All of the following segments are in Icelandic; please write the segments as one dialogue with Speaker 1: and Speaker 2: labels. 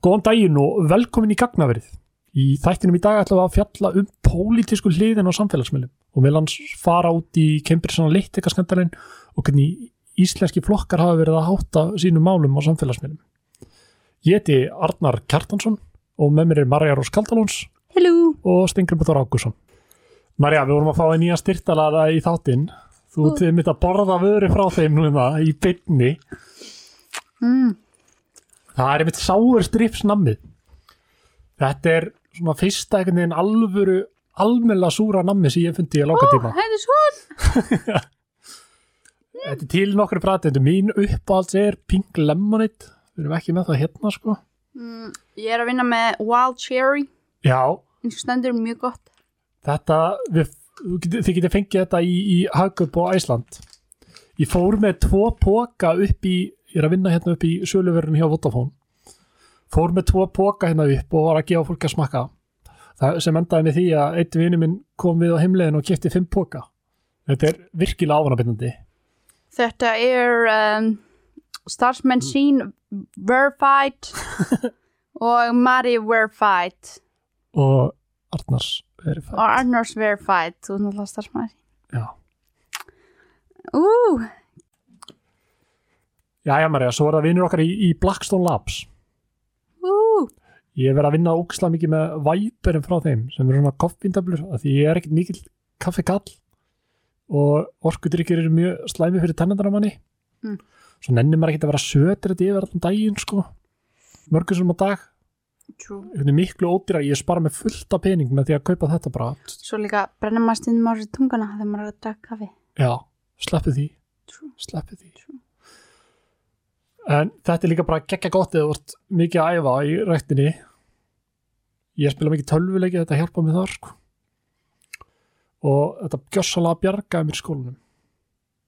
Speaker 1: Góðan daginn og velkomin í gagnaverið. Í þættinum í dag ætlum við að fjalla um pólitísku hliðin á samfélagsmiðlum og meðal hans fara út í Cambridge Analytica skandalinn og hvernig íslenski flokkar hafa verið að hátta sínum málum á samfélagsmiðlum. Ég heiti Arnar Kjartansson og með mér er Marja Rós Kaldalóns
Speaker 2: Hello.
Speaker 1: og Stengrim Þór Ágússon. Marja, við vorum að fá einn nýja styrtalara í þáttinn. Þú ert mitt að borða vöru frá þeim núna í beinni.
Speaker 2: Mm.
Speaker 1: Það er einmitt sáur strips nammið. Þetta er svona fyrsta einhvern veginn alvöru almennilega súra nammi sem ég hef fundið í langa tíma.
Speaker 2: Þetta er svo.
Speaker 1: Þetta er til nokkru bræðendur. Mín uppáhalds er Pink Lemonade. Við erum ekki með það hérna sko.
Speaker 2: Mm. Ég er að vinna með Wild Cherry.
Speaker 1: Já,
Speaker 2: stendur mjög gott.
Speaker 1: þetta, við, þið getið fengið þetta í, í Hagup og Æsland. Ég fór með tvo póka upp í, ég er að vinna hérna upp í söluverðin hjá Vodafone. Fór með tvo póka hérna upp og var að gefa fólki að smakka. Það sem endaði með því að einn vinur minn kom við á heimlegin og kipti fimm póka. Þetta er virkilega áfanabindandi.
Speaker 2: Þetta er um, starfsmenn sín Verified og Mari Verified
Speaker 1: Og Arnars verið
Speaker 2: og Arnars Verified. Þú er náttúrulega starfsmæður.
Speaker 1: Já.
Speaker 2: Ú,
Speaker 1: Jæja Marja, svo er það vinur okkar í, í Blackstone Labs.
Speaker 2: ú.
Speaker 1: Ég hef verið að vinna ógislega mikið með væperum frá þeim sem eru svona koffíndablur af því ég er ekkert mikill kaffekall og orkudrykkir eru mjög slæmi fyrir tennandar á manni
Speaker 2: Mm.
Speaker 1: svo nennir maður ekkert að vera sötur þetta yfir allan daginn sko mörgur sem á dag, miklu ódýra ég spara með fullt af pening með því að kaupa þetta bara
Speaker 2: Svo líka brennum maður stundum á sér tungana þegar maður er að drakka kaffi.
Speaker 1: já, sleppu því
Speaker 2: True.
Speaker 1: sleppu því en þetta er líka bara geggja gott eða ert mikið að æfa í rættinni ég spila mikið tölvuleiki þetta hjálpa mig þar sko. og þetta gjössalega bjargaði mér í skólanum.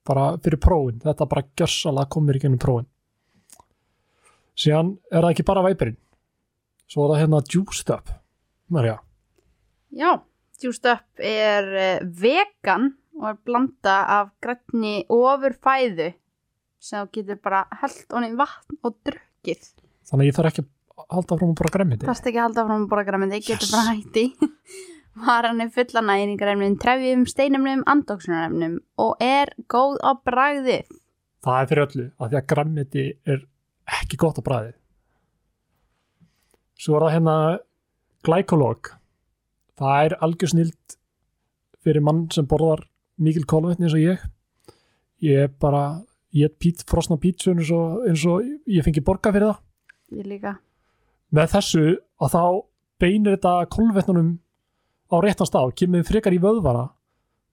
Speaker 1: Bara fyrir prófin, þetta bara gjössalega kom mér í gennum prófin. Síðan er það ekki bara væpirinn. Svo er það hérna juiced up Marja,
Speaker 2: Já, Juiced Up er uh, vegan og er blanda af grænni ofur fæðu sem þú getur bara held honni vatn og drukkið.
Speaker 1: þannig að ég þarf ekki að halda fram að bara græmiti
Speaker 2: Það ekki að halda frá að borða græmindi, getur
Speaker 1: Yes.
Speaker 2: bara hætti. Varan er fulla næringarefnum, trefjum, steinefnum, andóksunarefnum og er góð á bragðið.
Speaker 1: það er fyrir öllu að því að græmiti er ekki gott á bræði svo er það hérna glykolog það er algjör snild fyrir mann sem borðar mikil kólvetni eins og ég ég er bara ég er pít, frosna pítsu eins og, eins og ég fengi borga fyrir það
Speaker 2: Ég líka.
Speaker 1: með þessu að þá beinir þetta kólvetnunum á réttan stað, kemur frekar í vöðvara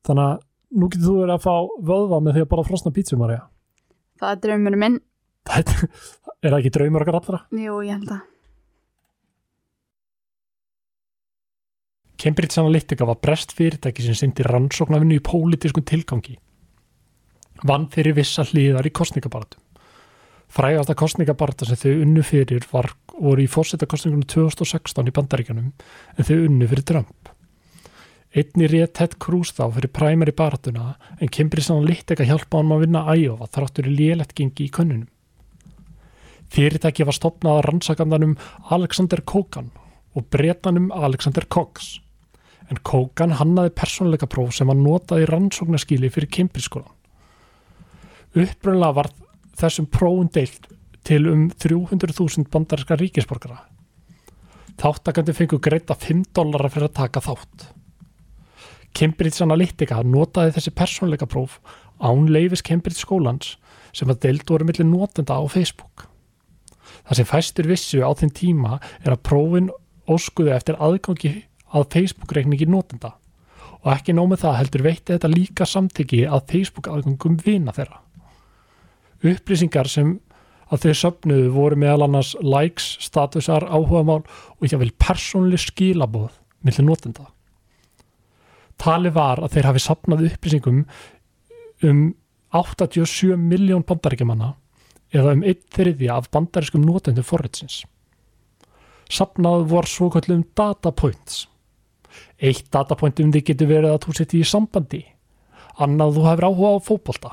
Speaker 1: þannig að nú getur þú verið að fá vöðva með því að borða frosna pítsu Marja
Speaker 2: Það er draumurinn minn.
Speaker 1: Þetta, er það ekki draumur okkar allra?
Speaker 2: Jú, ég held að.
Speaker 1: Cambridge Analytica var brest fyrirtæki sem syndi rannsóknarvinnu í pólitískun tilgangi. Vann fyrir vissa hliðar í kostningabartum. Frægasta kostningabarta sem þau unnu fyrir var, voru í fórsetakostningunum 2016 í bandaríkanum en þau unnu fyrir Trump. Einni rétt Ted Cruz þá fyrir primary baratuna en Cambridge Analytica hjálpa hann að vinna Iowa þráttur í lélegt gengi í könnunum. Fyrirtæki var stopnað að rannsakandanum Alexander Kogan og bretanum Alexander Cox en Kogan hannaði persónuleika próf sem hann notaði í rannsóknarskili fyrir Cambridge-skólan. Upprunlega var þessum prófum deilt til um 300.000 bandarinska ríkisborgara. Þáttakandi fengu greita 5 dollara fyrir að taka þátt. Cambridge Analytica notaði þessi persónuleika próf án leifis Cambridge skólans sem að deilt voru millir notenda á Facebook. Það sem fæstur vissu á þeim tíma er að prófin óskuðu eftir aðgangi að Facebook-reikningi notenda og ekki nómið það heldur veitti þetta líka samtiki að Facebook aðgangum vina þeirra. Upplýsingar sem að þau söfnuðu voru meðal annars likes, statusar, áhugamál og jáfnvel persónlega skilaboð millir notenda. Tali var að þeir hafi safnað upplýsingum um 87 miljón bandaríkjumanna eða um einn þriðja af bandarískum notendum forritsins. Safnað var svo kallum data points. Eitt datapoint um því getur verið að þú setji í sambandi, annað þú hefur áhuga á fótbolta.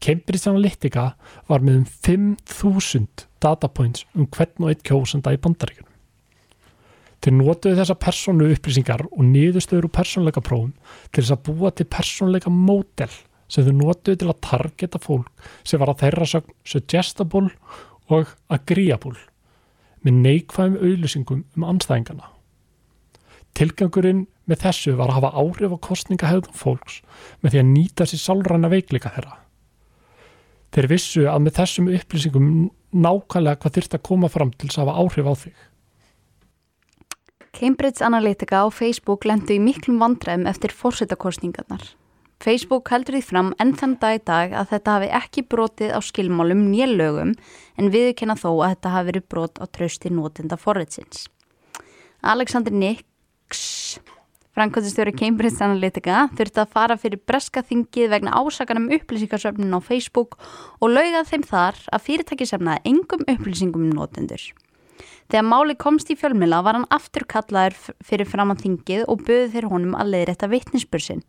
Speaker 1: Cambridge Analytica var með um 5.000 datapoints um hvern og einn kjósanda í bandaríkunum. Þeir notuðu þessa persónu upplýsingar og niðurstöður úr persónleika prófum til þess að búa til persónleika módel sem þau notuðu til að targeta fólk sem var að þeirra sögn suggestible og agreeable með neikvæðum auðlýsingum um anstæðingana. Tilgangurinn með þessu var að hafa áhrif á kostningahegðum fólks með því að nýta sér sálræna veikleika þeirra. Þeir vissu að með þessum upplýsingum nákvæmlega hvað þyrst að koma fram til þess að hafa áhrif á þig.
Speaker 2: Cambridge Analytica og Facebook lendu í miklum vandræðum eftir fórsetakostningarnar. Facebook heldur því fram enn þann dag í dag að þetta hafi ekki brotið á skilmálum nýjölögum en viðkenna þó að þetta hafi verið brot á trausti nótinda forrætsins. Alexander Nix, framkvæmstjóri Cambridge Analytica, þurfti að fara fyrir breska þingið vegna ásakanum upplýsingarsöfnin á Facebook og laugað þeim þar að fyrirtæki semnaði engum upplýsingum um nótendur. Þegar máli komst í fjölmila var hann aftur kallaður fyrir fram á þingið og böði þeir honum að leiðrætta vittnisbursinn.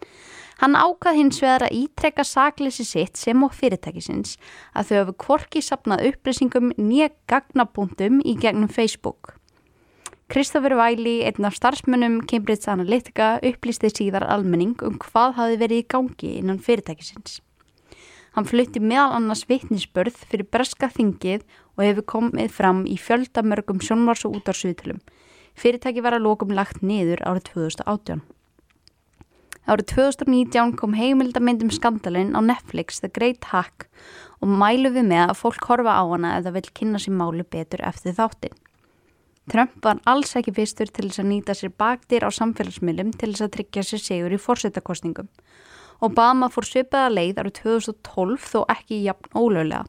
Speaker 2: Hann ákvað hins vegar að ítrekka sakleysi sitt sem og fyrirtækisins að þau hafi kvorki sapnað upplýsingum nýja gagnapunktum í gegnum Facebook. Kristoffer Væli, einn af starfsmönnum Cambridge Analytica, upplýsti síðar almenning um hvað hafi verið í gangi innan fyrirtækisins. Hann flutti meðal annars vittnisbörð fyrir breska þingið og hefur komið fram í fjöldamörgum sjónvars og útarsviðtölum. Fyrirtæki var að lókum lagt niður árið 2018. Árið 2019 kom heimildamindum skandalinn á Netflix The Great Hack og mælu við með að fólk horfa á hana ef það vil kynna sér málu betur eftir þáttin. Trump var alls ekki fyrstur til þess að nýta sér bakdýr á samfélagsmiðlum til þess að tryggja sér segur í fórsetakostningum Obama fór svipaða leið árið 2012 þó ekki jafn ólöglega.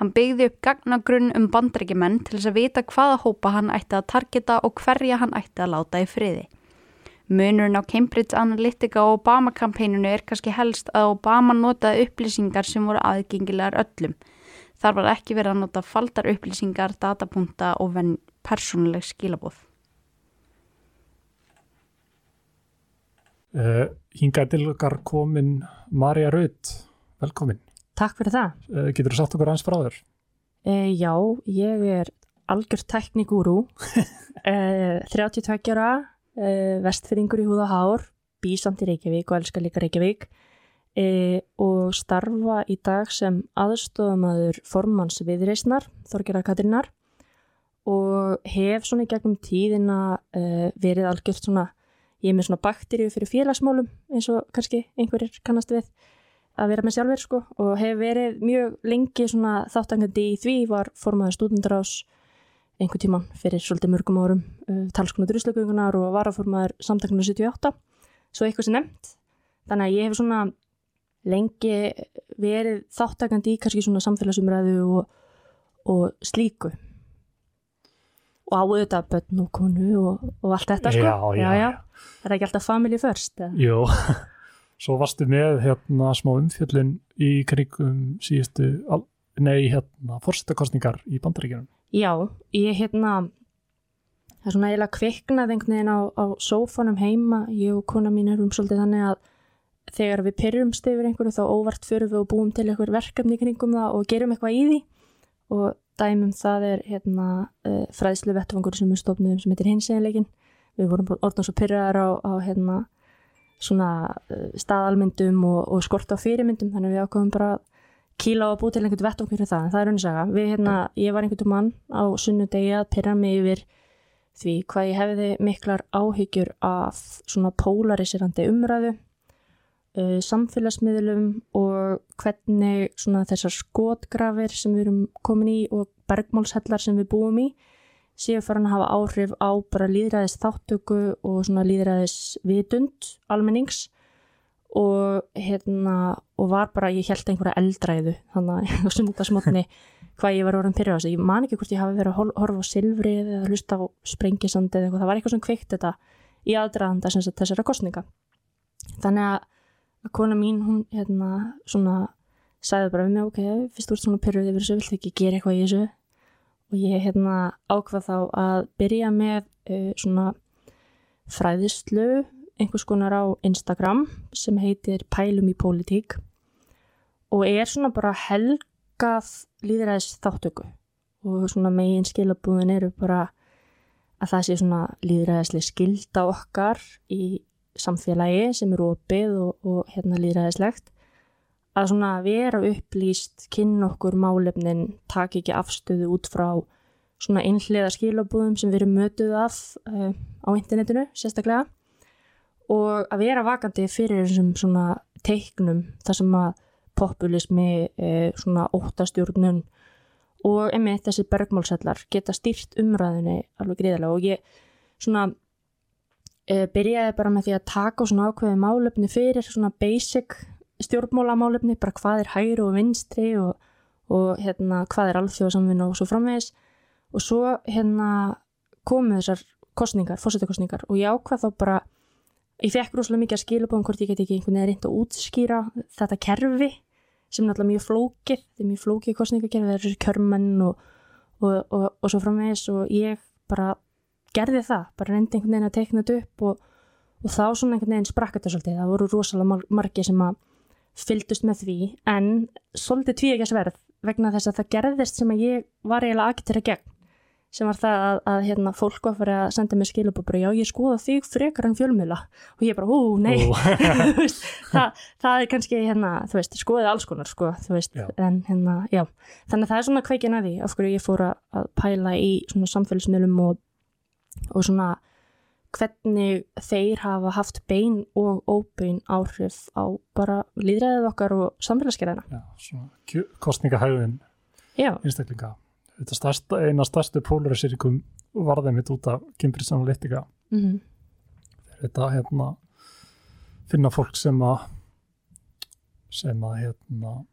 Speaker 2: Hann byggði upp gagnagrunn um bandrækjumenn til þess að vita hvaða hópa hann ætti að targeta og hverja hann ætti að láta í friði. Munurinn á Cambridge Analytica og Obama-kampænunu er kannski helst að Obama notaði upplýsingar sem voru aðgengilegar öllum. Þar var ekki verið að nota faldar upplýsingar, datapunta og persónuleg skilabóð.
Speaker 1: Uh, hingað til okkar komin Marja Raut, velkomin.
Speaker 3: Takk fyrir það.
Speaker 1: Uh, getur þú sagt okkur hans frá þér?
Speaker 3: Uh, já, ég er algjör teknikúrú, 32 ára, vestfyrringur í húða hár, bísamt í Reykjavík og elskar líka Reykjavík og starfa í dag sem aðstofamaður formans viðreysnar, Þorgjara Katrinnar og hef svona í gegnum tíðina verið algjört svona ég er með svona bakteríu fyrir félagsmálum eins og kannski einhverjir kannast við að vera með sjálfur sko og hef verið mjög lengi svona þáttangandi í því var formaður stúdendurás einhver tíman fyrir svolítið mörgum árum uh, talskona druslökungunar og varaformaður samtakna 78 svo eitthvað sem nefnt. Þannig að ég hef svona lengi verið þáttangandi í kannski svona samfélagsumræðu og, og slíku og á auðvitað bönn og konu og, og allt þetta sko.
Speaker 1: Já, já, já.
Speaker 3: Það er ekki alltaf family first.
Speaker 1: Jú, svo varstu með hérna smá umfjöllin í krigum síðustu, nei, hérna, fórstakostningar í bandaríkjum.
Speaker 3: Já, ég hérna, það er svona eiginlega kviknað einhvern veginn á, á sófanum heima, ég og kona mín erum svolítið þannig að þegar við pyrrumst yfir einhverju þá óvart fyrir við og búum til einhver verkefni kringum það og gerum eitthvað í því og dæmum það er hérna, uh, fræðslu vettfangur sem er stofnum sem heitir hinseginleikin við vorum orðan svo pyrraðar á, á hérna, svona uh, staðalmyndum og, og skort á fyrirmyndum þannig við ákvæmum bara kíla á að bú til einhvern vettfangur fyrir það. En það er við, hérna, ég var einhvern mann á sunnudegi að pyrra mig yfir því hvað ég hefði miklar áhyggjur af svona pólariserandi umræðu uh, samfélagsmiðlum og hvernig þessar skotgrafir sem við erum komin í og bergmálshellar sem við búum í séu farin að hafa áhrif á bara líðræðis þáttöku og svona líðræðis vitund almennings. Og hérna og var bara, ég held einhverja eldræðu þannig að sundasmotni hvað ég var orðin á þessu, ég man ekki hvort ég hafi verið að horfa á silfrið eða hlusta á sprengisandi eða eitthvað, það var eitthvað sem kveikt þetta í aðdraðanda þessara kostninga þannig að að kona mín, hún hérna svona sagði bara við mig, ok, fyrst úr svona perioði yfir þessu, viltu ekki gera eitthvað í þessu? Og ég hérna ákvað þá að byrja með uh, svona fræðislu einhvers konar á Instagram sem heitir Pælum í pólitík og er svona bara helgað líðræðis þáttöku og svona megin skilabúðin eru bara að það sé svona líðræðislega skilda okkar í samfélagi sem eru opið og, og hérna líðræðislegt að svona vera upplýst, kynna okkur málefnin, taka ekki afstöðu út frá svona einhliða skilabúðum sem við erum mötuð af uh, á internetinu sérstaklega. Og að vera vakandi fyrir þessum svona teiknum þar sem að populismi, uh, svona óttastjórnun og einmitt þessi bergmálsellar geta stýrt umræðinni alveg gríðarlega. Og ég svona byrjaði bara með því að taka svona ákveði málefni fyrir svona basic stjórnmálamálefni, bara hvað er hægri og vinstri og, og hérna hvað er alþjóðsamvinn og svo framvegis. Og svo hérna komið þessar kostningar, fórsetakostningar og ég ákvað þá bara ég fekk rosalega mikið að skilabóðum hvort ég get ekki einhvern veginn reynd að útskýra þetta kerfi sem náttúrulega mjög flókið þetta er mjög flókið kostningakerfi, það er þessi körmenn og, og, og svo framvegis. Og ég bara gerði það bara reyndi einhvern veginn að teikna þetta upp og þá svona einhvern veginn sprakk þetta svolítið, það voru rosalega margi sem að fyldust með því en svolítið tví ekki að sverð vegna þess að það gerðist sem að ég var eiginlega agitera gegn sem var það að, að hérna, fólk var að fara að senda mér skilabóbri, já ég skoða þig frekar en fjölmjöla og ég bara, hú, nei. Það, það er kannski hérna, þú veist, skoðið alls konar sko, þú veist, en hérna, já. Þannig að það er svona kveikin að því, af hverju ég fór að pæla í svona samfélagsmiðlum og, og svona hvernig þeir hafa haft bein og óbein áhrif á bara líðræðið okkar og samfélagsgerðina.
Speaker 1: Já, svona kostningahæðin einstaklinga. Þetta stærsta, eina stærstu polarisýrikum varðið mitt út af Cambridge Analytica. Mm -hmm. Þetta hérna finna fólk sem að sem að hérna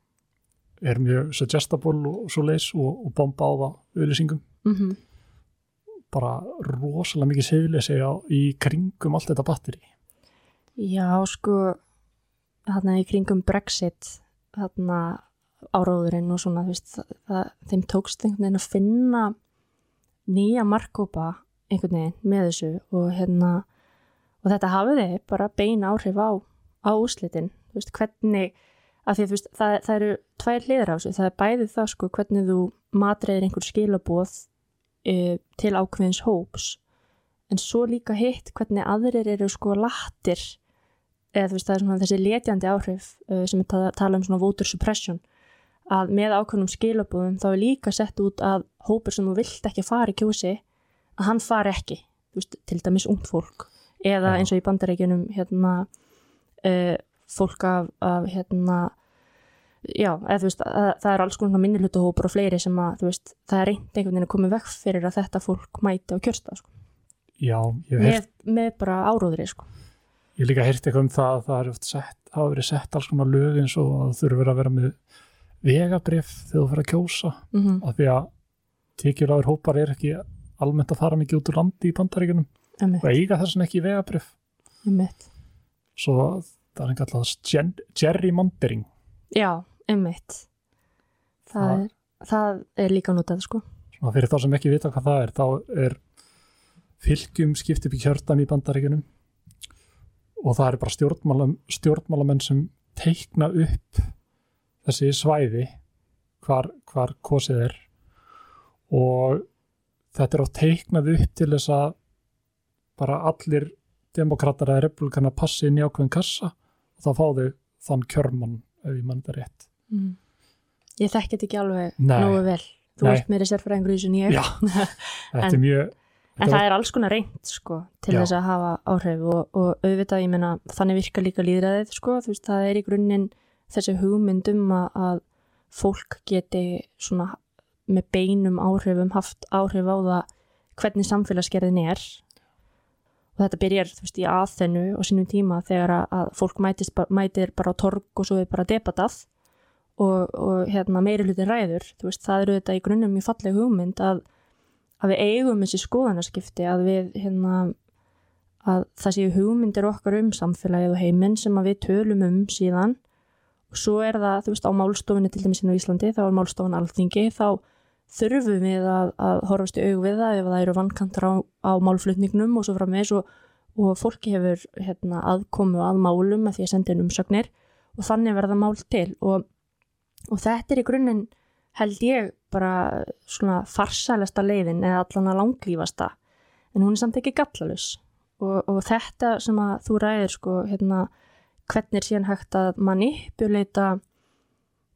Speaker 1: er mjög suggestible og svo leis og, og bomba á það auðlýsingum. Mm bara rosalega mikið seðleysi í kringum allt þetta batteri.
Speaker 3: Já, sko þarna í kringum Brexit þarna áráðurinn og svona veist, það, þeim tókst einhvern veginn að finna nýja markkópa einhvern veginn með þessu og hérna og þetta hafiði bara beina áhrif á, á úslitin, þú veist, hvernig að því að veist, það, það eru tvær hliður á þessu, það er bæðið það sko hvernig þú matriðir einhver skilabóð uh, til ákveðins hóps. En svo líka hitt hvernig aðrir eru sko lattir eða þú veist það er svona þessi letjandi áhrif uh, sem við tala um svona voter suppression. Að með ákveðnum skilabúðum þá er líka sett út að hópur sem þú vilt ekki fara í kjósi að hann fari ekki, veist, til dæmis ungd fólk. Eða eins og í bandarækjunum hérna uh, fólk af, af hérna já, eða þú veist, að, það er alls konar minnilutahópur og fleiri sem að, þú veist, það er reynd einhvern veginn að koma vekk fyrir að þetta fólk mæti á kjörsta, sko.
Speaker 1: Já, ég hef
Speaker 3: heyrt... Með, með bara áróðri, sko.
Speaker 1: Ég líka heyrt eitthvað um það að það er oft sett, hafa verið sett alls konar lög eins og það þurfur að vera með vegabrif þegar þú fyrir að kjósa, mm -hmm. af því að tekjuláður hópar er ekki almennt að fara mikið út úr landi í bandaríkunum og eiga þessan ekki vegabrif. Svo það er einhvern veginn gerrymandering.
Speaker 3: Já, ummitt það, það, það er líka notað sko.
Speaker 1: Svona fyrir þá sem ekki vita hvað það er þá er fylgjum skipt upp í kjörðan í bandaríkunum og það er bara stjórnmála, stjórnmálamenn sem teikna upp þessi svæði hvar, hvar kosið er. Og þetta er á teiknað upp til þess að bara allir demokrater eða republikanar passi inn í ákveðin kassa og þá fá þau þann kjörmann ef ég mann þetta rétt mm.
Speaker 3: Ég þekkit ekki alveg nógu vel. Þú veist meiri sérfræðingur í þessu nýju
Speaker 1: Já, þetta er mjög
Speaker 3: En það er alls konar reynd sko til Já. þess að hafa áhrif og, og auðvitað ég menna þannig virka líka líðræðið sko. Þú veist það er í grunninn þessi hugmyndum að, að fólk geti svona með beinum áhrifum haft áhrif á það hvernig samfélagsgerðin er. Og þetta byrjar þú veist í aðþennu og sínum tíma þegar að, fólk mætis, mætir bara á torg og svo er bara debatað og, og hérna, meiri hlutin ræður veist, það eru þetta í grunnum mjög falleg hugmynd að, að við eigum þessi skoðanaskipti að við hérna, að það séu hugmyndir okkar um samfélagið og heiminn sem við tölum um síðan. Og svo er það, veist, á málstofunni til dæmis inn á Íslandi, þá er málstofun alþingi, þá þurfum við að, að horfast í aug við það ef það eru vankantar á, á málflutningnum og svo framvegs og, og fólki hefur hérna, aðkomu að málum að því að senda inn umsagnir og þannig verða mál til. Og og þetta er í grunninn held ég bara svona farsælasta leiðin eða allan að langlífasta. En hún er samt ekki gallalus og, og þetta sem að þú ræðir sko hérna hvernig er síðan hægt að manipuleita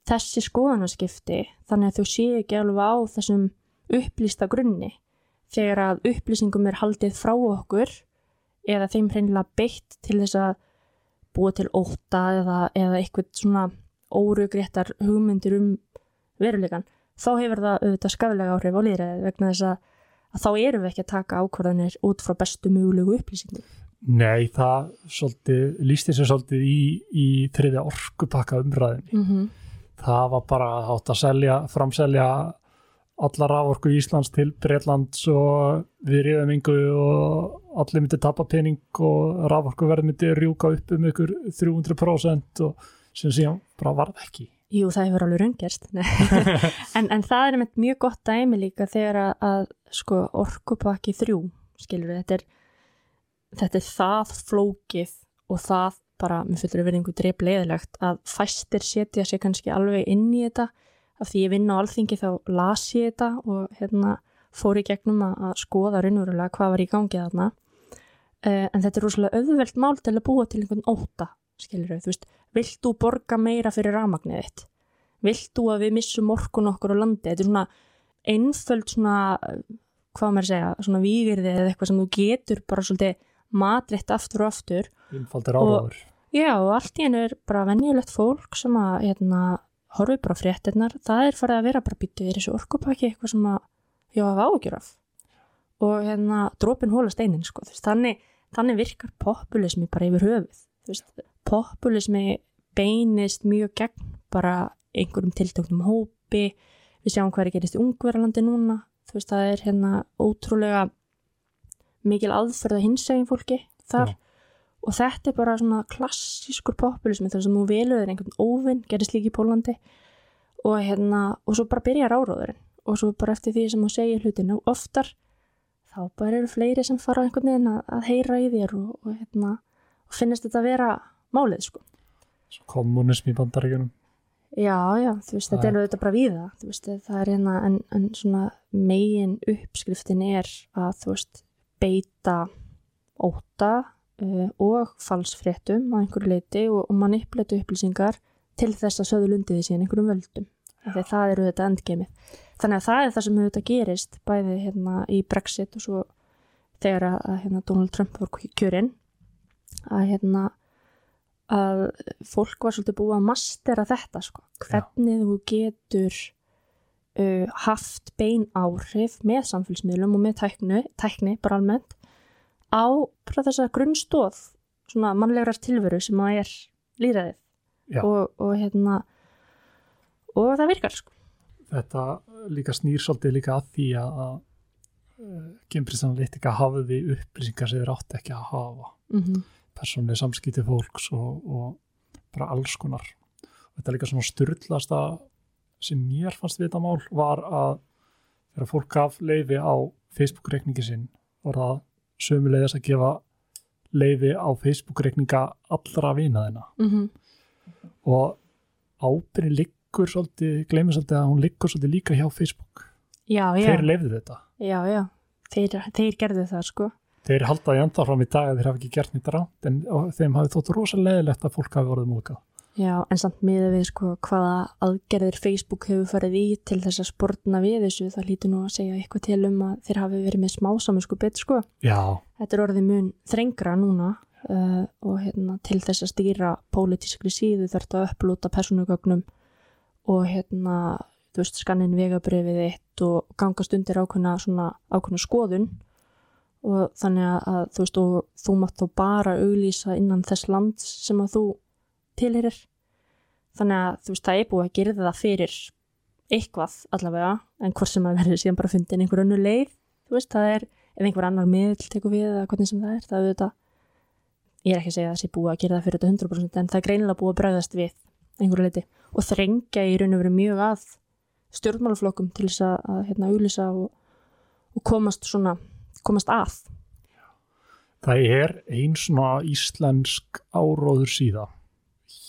Speaker 3: þessi skoðanaskipti þannig að þú sé ekki alveg á þessum upplýsta grunni. Þegar að upplýsingum er haldið frá okkur eða þeim hreinlega beitt til þess að búa til óta eða, eða eitthvað svona órugréttar hugmyndir um veruleikan, þá hefur það auðvitað skaflega áhrif á líðræði vegna þess að, að þá erum við ekki að taka ákvarðanir út frá bestu mögulegu upplýsingum.
Speaker 1: Nei, það svolítið, lísti sér svolítið í, í þriðja orkupakka umræðinni.
Speaker 3: Mm -hmm.
Speaker 1: Það var bara átt að selja, framselja alla raforku í Íslands til Breitlands og við riðum yngu og allir myndi tappa pening og raforku verði myndi rjúka upp um ykkur 300% og sem síðan bara varð ekki.
Speaker 3: Jú, það hefur alveg raungerst. En, en það er með mjög gott dæmi líka þegar að, að sko, orkupakki þrjú, skilur þetta er, þetta er það flókið og það bara, mér fylgur að vera einhver dreip leðilegt að fæstir setja sér kannski alveg inn í þetta. Af því ég vinn á alþingi þá las ég þetta og hérna fór í gegnum að, að skoða raunverulega hvað var í gangi þarna. Uh, en þetta er rosalega auðvelt mál til að búa til einhvern óta skilur þau, þú veist, vilt þú borga meira fyrir ramagnið þitt? Vilt þú að við missum orkun okkur á landi? Þetta er svona einföld svona, hvað maður segja, svona výgirði eða eitthvað sem þú getur bara svolítið matritt aftur og aftur.
Speaker 1: Einfaldir áraður.
Speaker 3: Já, og allt í hennu er bara venjulegt fólk sem að, hérna, horfið bara fréttinnar, það er farið að vera bara býtið í þessu orkupaki eitthvað sem að ég hafa ágjör af. Og hérna, drópin hóla steinin, sko. Þannig, þannig virkar populismi bara yfir höfuð. Þú veist, populismi beinist mjög gegn bara einhverjum tiltöknum hópi. Við sjáum er gerist í ungverðalandi núna. Þú veist það er hérna ótrúlega mikil aðferða hinsegin fólki þar. Já. og þetta er bara svona klassískur populismi þar sem þú veluður einhvern óvinn gerist líka í Pólandi og hérna og svo bara byrjar áróðurinn. Og svo bara eftir því sem þú segir hlutinu oftar þá bara eru fleiri sem fara á einhvern veginn að, að heyra í þér og, og hérna og finnst þetta að vera málið sko.
Speaker 1: Kommunism í bandaríkunum.
Speaker 3: Já, já, þú veist, þetta er auðvitað bara við það, þú veist, það er hérna, en, en svona megin uppskriftin er að, þú veist, beita óta uh, og falsfréttum á einhverju leiti og, og manipulatu upplýsingar til þess að söðu lundiði síðan einhverjum völdum. Þegar það eru auðvitað endgemið. Þannig að það er það sem auðvitað gerist bæði hérna í Brexit og svo þegar að hérna, Donald Trump voru kjörinn að hérna að fólk var svolítið búið að mastera þetta sko, hvernig Já. þú getur uh, haft bein áhrif með samfélsmiðlum og með tækni, tækni bara almennt á þess að grunnstóð svona mannlegar tilveru sem að er líðræðið og, og hérna og það virkar sko.
Speaker 1: Þetta líka snýr svolítið líka að því að uh, Cambridge Analytica hafiði upplýsingar sem þeir átti ekki að hafa. Mm personlega samskipti fólks og, og bara alls konar. Og þetta er líka svona styrlasta sem mér fannst við þetta mál var að þegar fólk gaf leiði á Facebook-reikningi sinn var það sömulegðis að gefa leiði á Facebook-reikninga allra vinaðina mm -hmm. og ábyrgin liggur svolítið, glemur svolítið að hún liggur svolítið líka hjá Facebook
Speaker 3: já, já.
Speaker 1: þeir leiði þetta
Speaker 3: já, já, þeir, þeir gerðu það sko
Speaker 1: þeir haldaði enda fram í dag að þeir hafi ekki gert nýtt ránt en þeim hafi þótt rosalega lett að fólk hafi vorið múkað.
Speaker 3: Já, en samt miða við sko hvaða aðgerðir Facebook hefur farið í til þess að sportna við þessu, það lítur nú að segja eitthvað til um að þeir hafi verið með smásamu sko betur sko.
Speaker 1: Já.
Speaker 3: Þetta er orðið mun þrengra núna uh, og hérna til þess að stýra pólitískri síðu þarf þetta að upplúta personugögnum og hérna, þú veist, skannin vegabrefið eitt og gangast undir ákveðna, svona, ákveðna skoðun og þannig að þú veist og þú mátt þá bara auglýsa innan þess land sem að þú tilherir þannig að þú veist það er búið að gera það fyrir eitthvað allavega en hvort sem að verður síðan bara fundin einhver önnu leið þú veist það er ef einhver annar miðl tekur við eða hvernig sem það er það er þetta ég er ekki að segja að það sé búið að gera það fyrir þetta 100% en það er greinilega búið að bregðast við einhverju leiti og þrengja í raun og veru mjög að stjórnmálaflokkum til þess að, hérna, auglýsa og, og komast svona komast að.
Speaker 1: Það er einn svona íslensk áróður síða.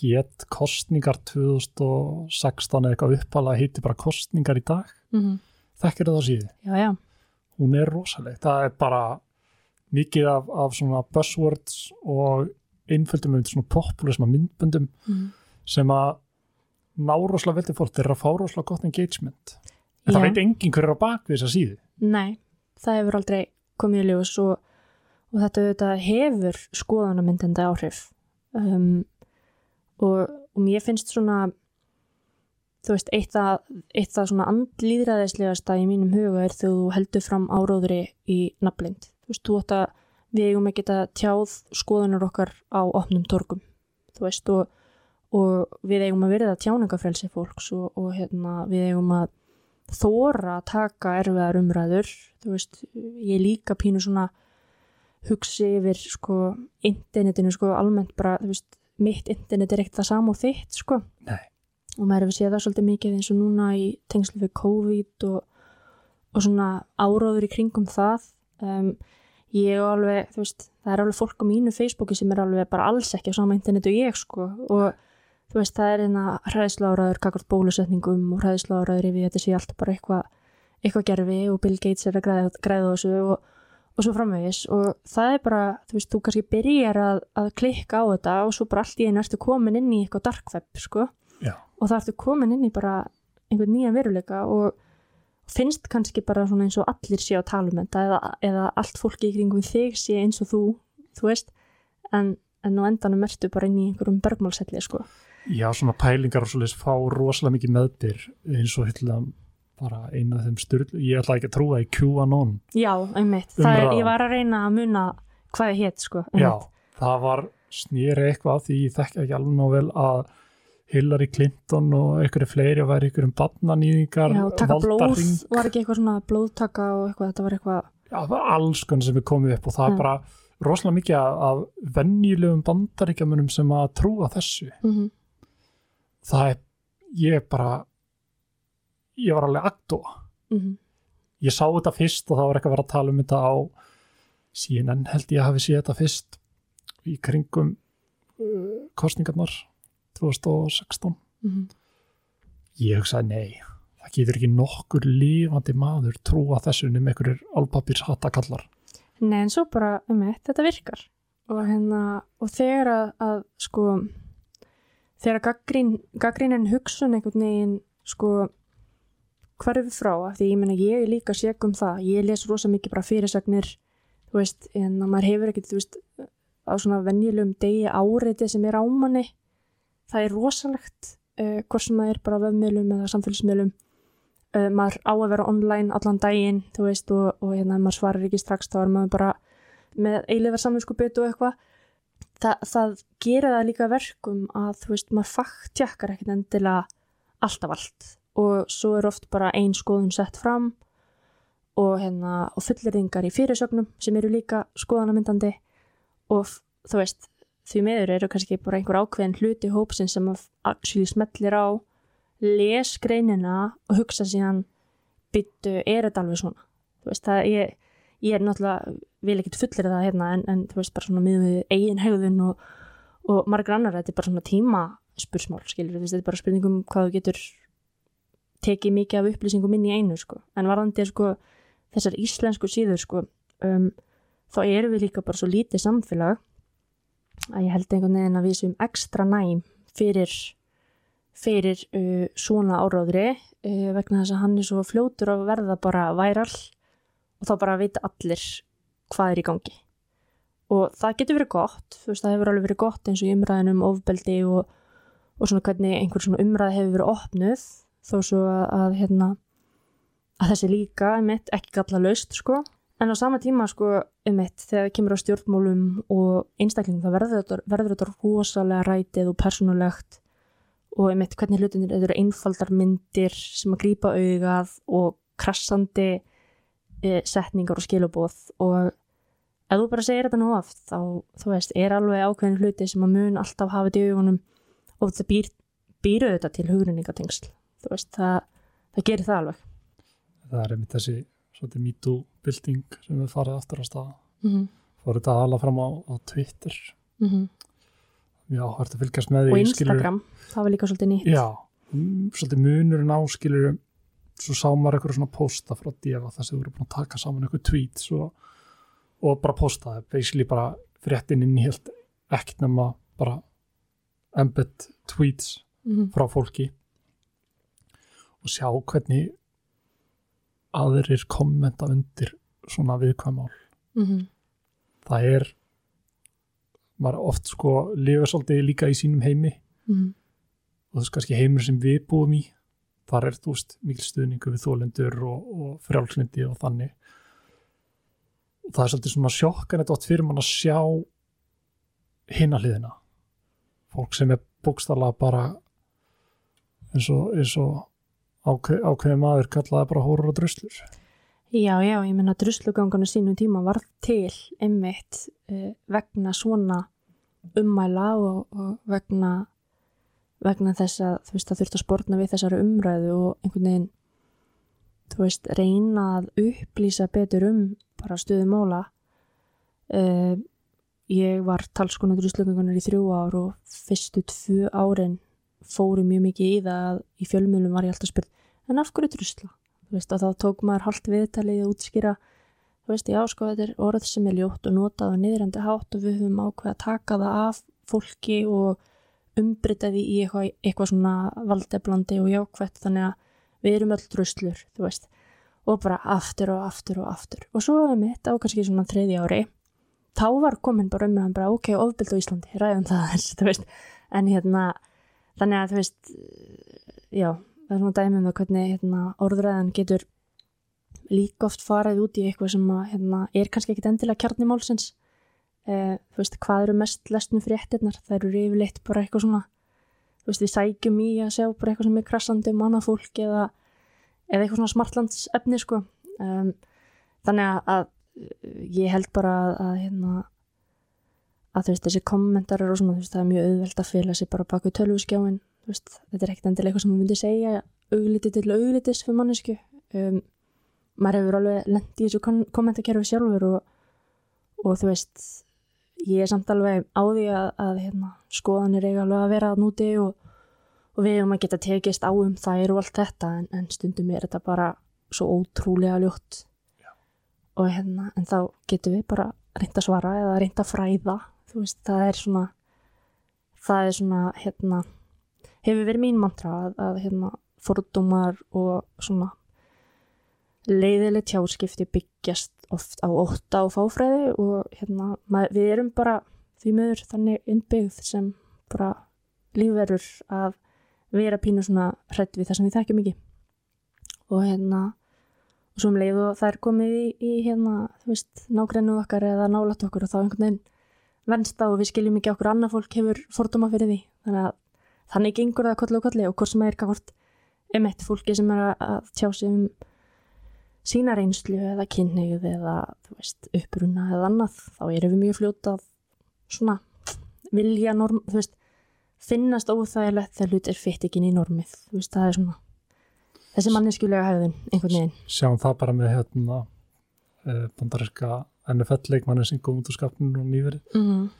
Speaker 1: Hétt kostningar 2016 eða eitthvað uppalega heitir bara kostningar í dag.
Speaker 3: Mm
Speaker 1: þekkir það síðu,
Speaker 3: já, já,
Speaker 1: hún er rosaleg. Það er bara mikið af, af svona buzzwords og einföldum með svona populisma myndböndum
Speaker 3: mm.
Speaker 1: sem að ná rosalega veldi fólk, þeir eru að fá rosalega gott engagement. En
Speaker 3: Já.
Speaker 1: það veit enginn hver er á bak við þessa síðu.
Speaker 3: Nei, það hefur aldrei komið í ljós og, og þetta auðvitað hefur skoðanamyndandi áhrif um, og, og mér finnst svona þú veist, eitt að, eitt að svona andlýðræðislegasta í mínum huga er þú heldur fram áróðri í nafnlind. Þú veist, þú ætti að við eigum að tjáð skoðanur okkar á opnum torgum, þú veist, og, og við eigum að verða tjáningafrelsi fólks og, og hérna, við eigum að þóra að taka erfiðar umræður, þú veist, ég er líka pínu svona hugsi yfir, sko, internetinu, sko, almennt bara, þú veist, mitt internet er ekkert það sama og þitt, sko.
Speaker 1: Nei.
Speaker 3: og maður hefur séð það svolítið mikið eins og núna í tengslu við COVID og, og svona áróður í kringum það. Um, ég og alveg, þú veist, það er alveg fólk á mínu Facebooki sem er alveg bara alls ekki á sama internetu ég sko og þú veist, það er einna hræðsláraður kakvart bólusetningum og hræðsláraður yfir þetta sé allt bara eitthvað eitthvað gerfi og Bill Gates er að græða, græða á þessu og, og svo framvegis og það er bara, þú veist, þú kannski byrjar að, að klikka á þetta og svo bara allt í einu ertu komin inn í eitthvað dark web sko
Speaker 1: Já.
Speaker 3: og það ertu komin inn í bara einhvern nýja veruleika og finnst kannski bara svona eins og allir sé að tala um þetta eða, eða allt fólki í kringum þig sé eins og þú, þú veist en, en á endanum ertu bara inn í einhverjum bergmálselli sko.
Speaker 1: Já, svona pælingar og svoleiðis fá rosalega mikið meðbyr eins og hérna bara eina af þeim styrl, ég ætla ekki að trúa í QAnon.
Speaker 3: Já, einmitt, það er, ég var að reyna að muna hvað ég hétt sko,
Speaker 1: Já,
Speaker 3: einmitt.
Speaker 1: það var snýri eitthvað því ég þekki ekki alveg nóg vel að Hillary Clinton og einhverju fleiri væri einhverjum barnanýðingar
Speaker 3: Já, taka blóð,
Speaker 1: valdarhring.
Speaker 3: var ekki eitthvað svona blóðtaka og eitthvað, þetta var eitthvað
Speaker 1: Já, það var alls konar sem er komið upp og það
Speaker 3: Já.
Speaker 1: er bara rosalega mikið af, venjulegum bandaríkjamunum sem að trúa þessu.
Speaker 3: mm
Speaker 1: Það er, ég bara ég var alveg aktúa.
Speaker 3: -hmm.
Speaker 1: Ég sá þetta fyrst og það var eitthvað að vera að tala um þetta á CNN held ég að hafi séð þetta fyrst í kringum uh, kostningarnar 2016.
Speaker 3: Mm
Speaker 1: Ég hugsaði nei, það getur ekki nokkur lifandi maður trúa þessu um einhverjir alpapirs hattakallar.
Speaker 3: Nei, en svo bara, um eitt, þetta virkar og hérna, og þegar að, að sko, þegar gaggrín, gaggrínin hugsun einhvern veginn, sko hverfi frá, af því ég meina ég er líka seg um það, ég les rosa mikið bara fyrirsagnir, þú veist en að maður hefur ekkert, þú veist á svona venjulegum degi áreiti sem er ámanni, það er rosalegt uh, hvort sem það er bara vefmiðlum eða samfélagsmiðlum. Uh, maður á að vera online allan daginn þú veist og, og hérna maður svarar ekki strax þá er maður bara með eilifar samvinsku byttu og eitthvað Þa, það gerir það líka verkum að þú veist maður fakttjakkar ekkert endilega alltaf allt. Og svo er oft bara ein skoðun sett fram og hérna og fulleringar í fyrirsögnum sem eru líka skoðanamyndandi. Og þú veist því meður eru kannski bara einhver ákveðin hluti hópsin sem að actually smellir á les greinina og hugsa síðan byttu, er þetta alveg svona? Þú veist, það ég, ég er náttúrulega vil ekkit fullir það hérna en, en þú veist, bara svona miðum við eigin hegðun og, og margar annar, þetta er bara svona tíma spursmál, skilur, þetta er bara spurningum hvað þú getur tekið mikið af upplýsingum inn í einu, sko. En varðandi, sko, þessar íslensku síður, sko um, þá erum við líka bara svo lítið samfélag að ég held einhvern veginn að við séum ekstra næm fyrir fyrir uh, svona áráðri uh, vegna þess að hann er svo fljótur að verða bara væral og þá bara vita allir hvað er í gangi. Og það getur verið gott þú veist það hefur alveg verið gott eins og í umræðinu um ofbeldi og, og svona hvernig einhver svona umræð hefur verið opnuð þó svo að, að hérna að þessi líka einmitt ekki galla laust sko. En á sama tíma sko einmitt þegar það kemur á stjórnmálum og einstaklingum það verður verður þetta rosalega rætið og persónulegt og einmitt hvernig hlutinir eru einfaldar myndir sem að grípa augað og krassandi setningar og skilabóð og ef þú bara segir þetta nú oft þá, þú veist, er alveg ákveðin hluti sem að mun alltaf hafa þetta í augunum og það býr, býr auðvitað til hugrenningatengsl þú veist, það, það gerir það alveg
Speaker 1: Það er einmitt þessi svolítið MeToo-bylting sem við farið aftur á staða.
Speaker 3: mm -hmm.
Speaker 1: Fór þetta hala fram á, á Twitter.
Speaker 3: Mm -hmm.
Speaker 1: já, hægt að fylgjast með
Speaker 3: og
Speaker 1: því
Speaker 3: Instagram, það var líka svolítið nýtt
Speaker 1: já, svolítið munurinn á skilur svo sá maður eitthvað svona posta frá Deva þar sem þú eru búin að taka saman eitthvað tweet svo, og bara posta það basically bara fréttin inn í helt ekkert nema bara embed tweets
Speaker 3: mm
Speaker 1: frá fólki. Og sjá hvernig aðrir kommenta undir svona viðkvæmál
Speaker 3: -hmm.
Speaker 1: það er maður oft sko lifa svolítið líka í sínum heimi.
Speaker 3: Mm
Speaker 1: og það er kannski heimur sem við búum í þar er þú veist mikil stuðningu við þólendur og, og frjálslindi og þannig. Og það er svolítið svona sjokkan þetta átt fyrir mann að sjá hinna hliðina. Fólk sem er bókstarlega bara eins og, eins og ákveð, ákveði maður kallaði bara hórar og druslur.
Speaker 3: Já, já, ég menna druslugangunum sínum tíma var til einmitt uh, vegna svona ummæla og, og vegna vegna þess að þú veist það þurft að spórna við þessari umræðu og einhvern veginn þú veist reyna að upplýsa betur um bara stöðu mála uh, ég var talskona druslugangunar í þrjú ár og fyrstu tvö árin fóru mjög mikið í það að í fjölmjölum var ég alltaf spurt en af hverju drusla? Þú veist að þá tók maður haldt viðtalið og útskýra þú veist, já sko, þetta er orð sem er ljótt og notað og niðrandi hátt og við höfum ákveð að taka það af fólki og umbreyta því í eitthvað, eitthvað svona valdeflandi og jákvætt þannig að við erum öll druslur, þú veist. Og bara aftur og aftur og aftur. Og svo er mitt á kannski svona þriði ári þá var komin bara umræðan bara ok, ofbild á Íslandi, ræðum það þess, þú veist, en hérna þannig að þú veist já, það er svona dæmið með hvernig hérna, orðræðan getur líka oft farið út í eitthvað sem að, hérna, er kannski ekkit endilega kjarni málsins eh, þú veist, hvað eru mest lesnu fréttirnar, það eru yfirleitt bara eitthvað svona, þú veist, við sækjum í að sjá bara eitthvað sem er krassandi um annað fólk eða, eða eitthvað svona smartlands efni, sko. Um, þannig að, að ég held bara að, að hérna að þú veist, þessi kommentar eru svona, þú veist, það er mjög auðvelt að fylga sig bara baku tölvuskjáin, þú veist, þetta er ekkert endilega eitthvað sem maður myndi segja augliti til auglitis fyrir mannesku um, maður hefur alveg lendið í þessu kom- kommentakerfi sjálfur og, og þú veist ég er samt alveg á því að, að hérna, skoðanir eiga alveg að vera að núti og, og við erum að geta tekist á um þær og allt þetta en, en stundum er þetta bara svo ótrúlega ljótt. Og hérna, en þá getum við bara reynda að svara eða reynda að fræða þú veist, það er svona það er svona, hérna hefur verið mín mantra að, að hérna, fordómar og svona leiðileg tjáskipti byggjast oft á ótta og fáfræði og hérna, maður, við erum bara því meður þannig innbyggð sem bara lífverður að vera pínu svona hrætt við það sem við þekkjum ekki. Og hérna og svo um leið og það er komið í, í hérna, þú veist, nágrennu okkar eða nálat okkur og þá einhvern veginn venst á og við skiljum ekki okkur annað fólk hefur fordóma fyrir því. Þannig að þannig gengur það kolli og kolli og hvort sem er hvort um eitt fólki sem er að tjá sig um sína reynslu eða kynneigð eða veist, uppruna eða annað þá erum við mjög fljóta að svona vilja norm, þú veist finnast óþægilegt þegar hlut er fitt ekki inn í normið, þú veist, það er svona þessi manneskjulega hefðin, einhvern veginn.
Speaker 1: Sjáum það bara með hérna uh, bandarinska NFL leikmannin sem kom út úr skapnum og nýverið.
Speaker 3: Mm -hmm.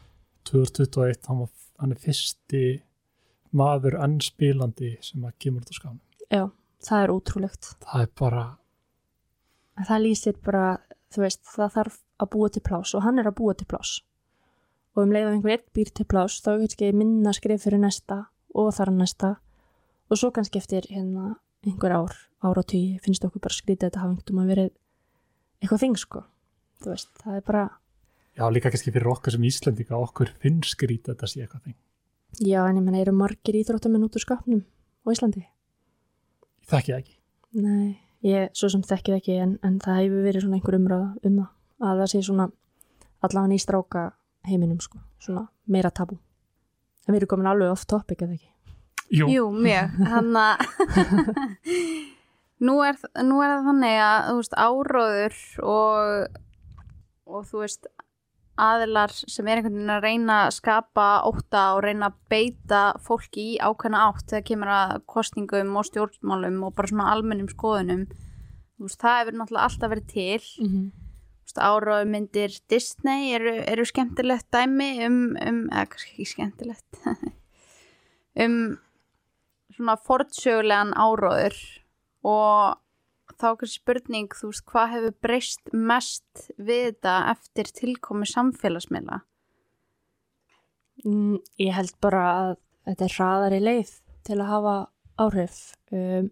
Speaker 1: 2021, hann, var, hann er fyrsti maður enn spilandi sem að kemur út úr skapnum
Speaker 3: Já, það er ótrúlegt.
Speaker 1: Það er bara,
Speaker 3: það lýsir bara, þú veist, það þarf að búa til plás og hann er að búa til plás og um leið að einhver einn býr til plás þá er kannski minna skrif fyrir næsta og þar næsta. Og svo kannski eftir hérna einhver ár, ár og tíu finnst okkur bara skrítið að þetta hafa einhvern veginn verið eitthvað þing sko. Þú veist, það er bara,
Speaker 1: já líka kannski fyrir okkar sem Íslendinga, okkur finnst skrít þetta sé eitthvað þing,
Speaker 3: já en ég menna eru margir íþróttamenn út úr skapnum á Íslandi?
Speaker 1: ég þekki það ekki.
Speaker 3: Nei, ég svo sem þekkið ekki en, en það hefur verið svona einhver umræða um það að það sé svona allavega í stráka heiminum sko, svona meira tabú. En við erum komin alveg off topic eða ekki?
Speaker 1: Jú,
Speaker 2: Jú, mjög. Hann að nú, er, nú er það þannig að þú veist, áróður og, og þú veist aðilar sem er einhvern veginn að reyna að skapa ótta og reyna að beita fólki í ákveðna átt þegar kemur að kostningum og stjórnmálum og bara svona almennum skoðunum. Veist, það hefur náttúrulega alltaf verið til.
Speaker 3: Mm -hmm.
Speaker 2: áraðu myndir Disney eru, eru skemmtilegt dæmi um, um eða kannski ekki skemmtilegt. Um svona fortsögulegan áraður og þá kannski spurning, þú veist, hvað hefur breyst mest við þetta eftir tilkomi samfélagsmiðla?
Speaker 3: Mm, ég held bara að þetta er hraðari leið til að hafa áhrif um,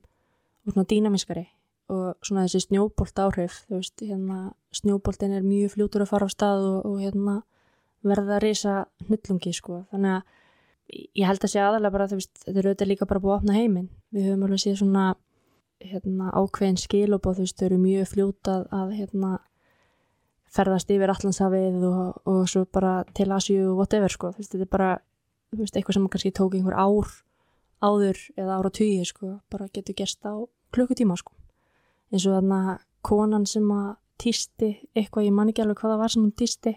Speaker 3: og svona dýnamiskari og svona þessi snjóbolt áhrif þú veist, hérna, snjóboltin er mjög fljótur að fara á stað og, og hérna verða að reysa hnullungi sko, þannig að ég held að sé aðalega bara, þú veist, þetta er auðvitað líka bara búið að opna heiminn, við höfum alveg séð svona hérna ákveðin skil og þú veist, þau eru mjög fljótað að hérna ferðast yfir allansafið og, og svo bara til Asju og whatever sko, þú veist, þetta er bara þú veist, eitthvað sem kannski tók einhver ár áður eða ára tugi sko, bara getur gerst á klukkutíma sko. Eins og þarna konan sem að týsti eitthvað, ég man ekki alveg hvað það var sem hún týsti,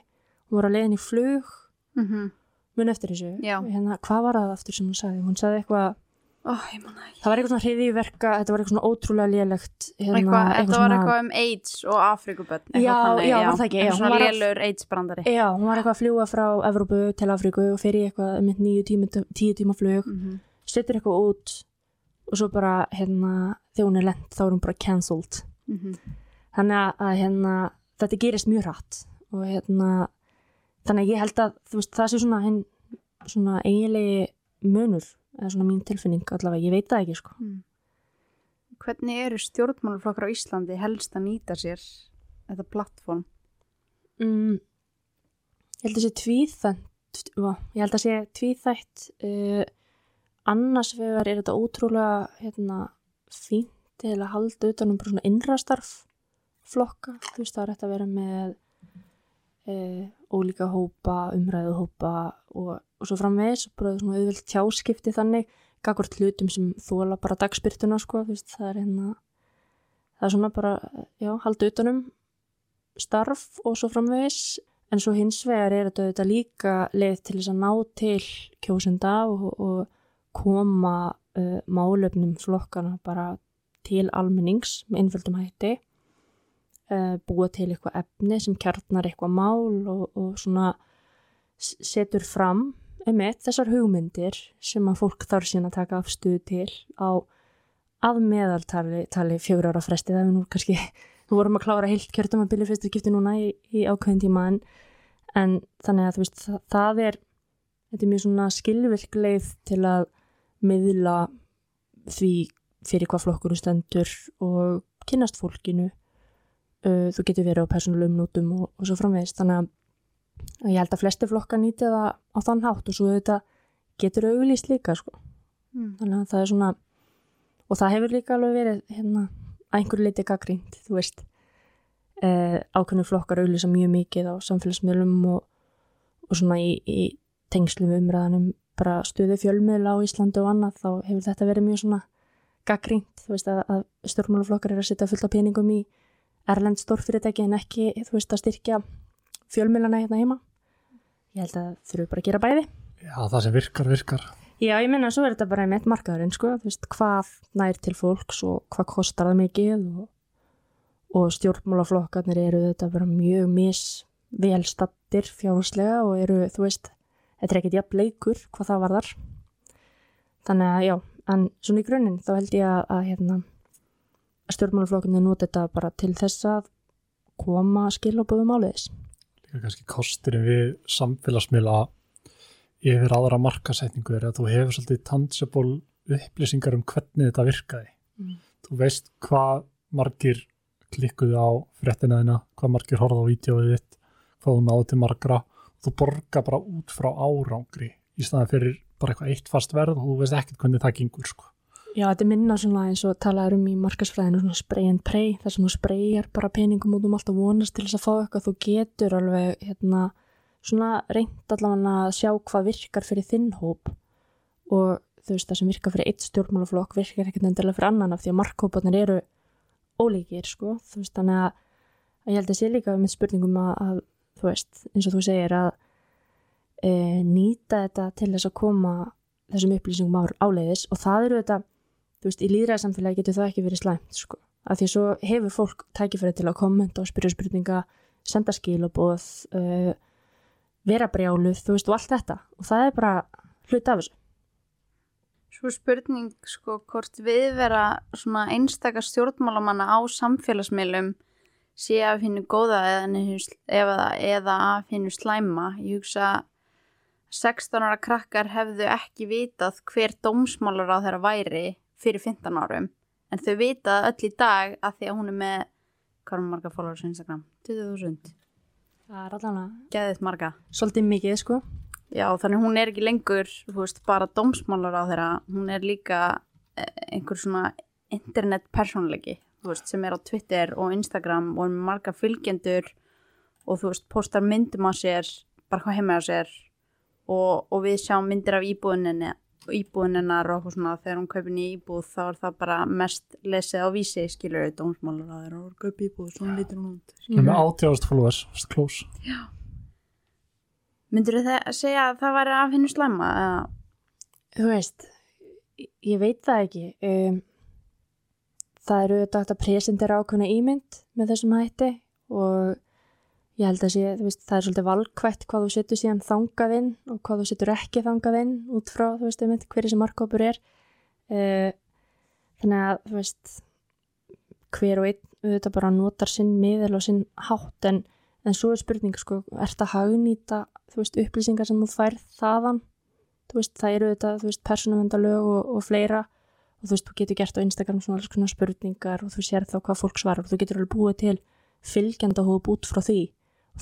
Speaker 3: hún var að leiðin í flug.
Speaker 2: Mm -hmm.
Speaker 3: mun eftir þessu.
Speaker 2: Já.
Speaker 3: hérna, hvað var það aftur sem hún sagði, hún sagði eitthvað
Speaker 2: Ekki.
Speaker 3: það var eitthvað svona hriðiverka, þetta var eitthvað svona ótrúlega lélegt hérna,
Speaker 2: Eitthvað, þetta var eitthvað um AIDS og Afrikuböld.
Speaker 3: Já, já, var það ekki, já, hún
Speaker 2: Svona lélur AIDS brandari.
Speaker 3: Já, hún var eitthvað að fljúa frá Evrópu til Afríku og fyrir eitthvað um nýju tíma, tíu tíma flug,
Speaker 2: Mm -hmm.
Speaker 3: setur eitthvað út og svo bara hérna, þegar hún er lent þá er hún bara cancelled.
Speaker 2: Mhm.
Speaker 3: Þannig að, hérna, þetta gerist mjög hratt og hérna, þannig að ég held að veist, það sé svona, svona eiginlegi munur, eða svona mín tilfinning allavega, ég veit það ekki sko.
Speaker 2: Hvernig eru stjórnmáluflokkar á Íslandi helst að nýta sér þetta plattform?
Speaker 3: Mm, ég held að sé tvíþætt, ég held að sé tvíþætt, uh, annars vegar er þetta ótrúlega hérna, fínt að halda utanum bara svona innrastarf flokka, þú veist það er hægt að vera með uh, ólíka hópa, umræðu hópa og, og svo framvegis og bara svona auðvöld tjáskipti þannig gagvart hlutum sem þóla bara dagspyrtuna sko, veist það er hérna það er svona bara, já, halda utanum starf og svo framvegis. En svo hins vegar er þetta auðvitað líka leið til þess að ná til kjósenda og, og koma uh, málefnum flokkana bara til almennings með einföldum hætti. Uh, búa til eitthvað efni sem kjarnar eitthvað mál og, og svona setur fram einmitt þessar hugmyndir sem að fólk þarf síðan að taka afstuð til á að meðaltali tali fjögur ára fresti það er nú kannski við vorum að klára heilt kjörtumabili fyrstu skipti núna í, í ákveðin tíma en, en þannig að þú veist það, það er þetta er mjög svona skilvirk leið til að miðla því fyrir hvað flokkur stendur og kynnast fólkinu. Uh, þú getur verið á persónulegum nótum og, og svo framvegist þannig að að ég held að flesti flokka nýti það á þann hátt og svo þetta getur auglýst líka sko
Speaker 2: Mm.
Speaker 3: þannig að það er svona og það hefur líka alveg verið hérna að einhverju leiti gaggrínt, þú veist eh, ákveðinu flokkar auðlýsa mjög mikið á samfélagsmiðlum og, og svona í, í tengslum umræðanum bara stuði fjölmiðla á Íslandi og annað þá hefur þetta verið mjög svona gaggrínt, þú veist að, að stjórnmálaflokkar er að setja fullt af peningum í erlend stórfyrirtæki en ekki, þú veist, að styrkja fjölmiðlana hérna heima ég held að þurfum bara að gera bæði
Speaker 1: Já, það sem virkar, virkar.
Speaker 3: Já, ég minna, svo er þetta bara með markaðurinn, sko, þú veist, hvað nær til fólks og hvað kostar það mikið og, og stjórnmálaflokkarnir eru þetta bara mjög misvelstattir fjárhúslega og eru, þú veist, þetta er ekkert jafn leikur hvað það var þar. Þannig að, já, en svona í grunninn þá held ég að, að hérna, að stjórnmálaflokkarnir nota þetta bara til þess að koma skilabóðum áleiðis.
Speaker 1: Líka kannski kosturinn við samfélagsmiðla yfir aðra markasetningu er að þú hefur svolítið tangible upplýsingar um hvernig þetta virkaði.
Speaker 3: Mm.
Speaker 1: Þú veist hvað margir klikkuðu á fréttina þina, hvað margir horfðu á vídeoið þitt, hvað þú náðu til margra. Þú borga bara út frá árangri í staðan fyrir bara eitthvað eitt fast verð og þú veist ekkert hvernig það gengur sko.
Speaker 3: Já, þetta er minna svona eins og talaður um í markasfræðinu svona spray and pray, þar sem þú sprayjar bara peningum út um allt og vonast til þess að fá eitthvað þú getur alveg hérna svona reynd allavega að sjá hvað virkar fyrir þinn hóp. Og þú veist það sem virkar fyrir eitt stjórnmálaflokk virkar ekkert endilega fyrir annan af því að markhóparnir eru ólíkir sko, þú veist þannig að, að ég held að sé líka með spurningum að, að þú veist, eins og þú segir að e, nýta þetta til þess að koma þessum upplýsingum áleiðis. Og það eru þetta þú veist, í líðræðsamfélagi getur það ekki verið slæmt sko, af því að svo hefur fólk tækifæri til að kommenta og spyrja spurninga senda skilabóð uh, vera brjáluð, þú veist, og allt þetta. Og það er bara hlut af þessu.
Speaker 2: Svo spurning sko hvort við vera svona einstakar stjórnmálamanna á samfélagsmiðlum sé af hinnu góða eða, eða, af hinnu slæma. Ég hugsa 16 ára krakkar hefðu ekki vitað hver dómsmálar á þeirra væri fyrir 15 árum en þau vitað öll í dag að því að hún er með hvað er marga followers á Instagram? 20.000
Speaker 3: Það er allavega
Speaker 2: Gæðið marga.
Speaker 3: Svolítið mikið sko.
Speaker 2: Já, þannig hún er ekki lengur, veist, bara dómsmálar á þeirra, hún er líka eh, einhver svona internetpersonleiki, þú veist, sem er á Twitter og Instagram og er með marga fylgjendur og þú veist, postar myndum á sér, bara hvað heima á sér og, og við sjáum myndir af íbúðuninni, íbúðuninnar og eitthvað svona, þegar hún kaupir nýja íbúð þá er það bara mest lesið á vísi, skilur við dómsmálar á þeirra og kaup íbúð, svona lítur hún út.
Speaker 1: Með átjáðast followers, close.
Speaker 2: Já. Myndur þið segja að það væri af hennu slæma? Eða?
Speaker 3: Þú veist, ég veit það ekki. Um, það eru auðvitað að presentera ákveðna ímynd með þessum hætti og ég held að sé, veist, það er svolítið valkvætt hvað þú setur síðan þangað inn og hvað þú setur ekki þangað inn út frá, veist, einmitt, hverju sem markkópur er. Uh, þannig að, veist, hver og einn auðvitað bara notar sinn miðel og sinn hátt. En en svo er spurning sko, er þetta hagnýta upplýsingar sem þú færð þaðan? Veist, það eru þetta, persónumendalög og, og fleira. Og þú veist, þú getur gert á Instagram svona alls konar spurningar og þú sér þá hvað fólk svarar. Og þú getur alveg búið til fylgjanda hóp út frá því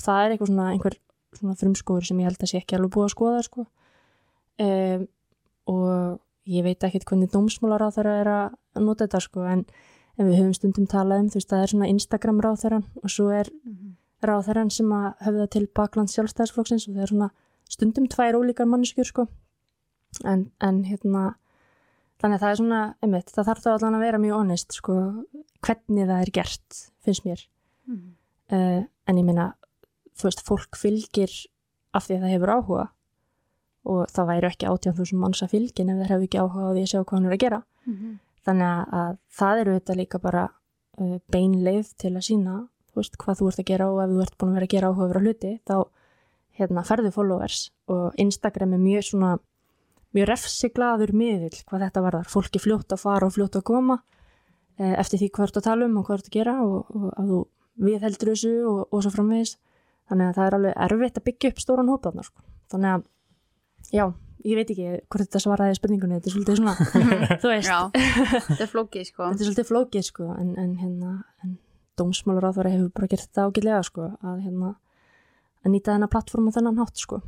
Speaker 3: það er eitthvað svona einhver svona frumskóður sem ég held að sé ekki alveg búið að skoða sko. Um, og ég veit ekki hvernig dómsmálar á þeirra er að nota þetta sko en, en við höfum stundum talað um þú veist, það er svona Instagram ráð þeirra og svo er mm -hmm ráðherran sem að höfða til bakland sjálfstæðisflokksins og það er svona stundum tvær ólíkar mannskjur sko. En, en hérna þannig að það er svona, einmitt, það þarf þá allan að vera mjög honest sko, hvernig það er gert, finnst mér. Mm. uh, en ég minna þú veist, fólk fylgir af því að það hefur áhuga. Og það væri ekki átján þú sem manns að fylgin ef það hefur ekki áhuga á því að sjá hvað hann er að gera. Mm -hmm. þannig að það eru þetta líka bara uh, beinleið til að sína þú veist, hvað þú ert að gera og ef þú ert búin að vera að gera áhuga vera hluti, þá hérna, ferðu followers. Og Instagram er mjög svona, mjög refsiglaður miðil hvað þetta varðar, fólki fljótt að fara og fljótt að koma eh, eftir því hvað þú ert að tala um og hvað þú ert að gera og, og að þú viðheldur þessu og, og svo framvegis þannig að það er alveg erfitt að byggja upp stóran hópaðnar sko. þannig að, já ég veit ekki hvort þetta svaraði spurningunni þetta er svolítið svona, þú veist
Speaker 2: Já, þetta er flókið sko
Speaker 3: Þetta er svolítið flókið sko en, en hérna, en dómsmálur á það hefur bara gert þetta ágætlega sko að, hérna, að nýta þennan plattform og þennan hátt sko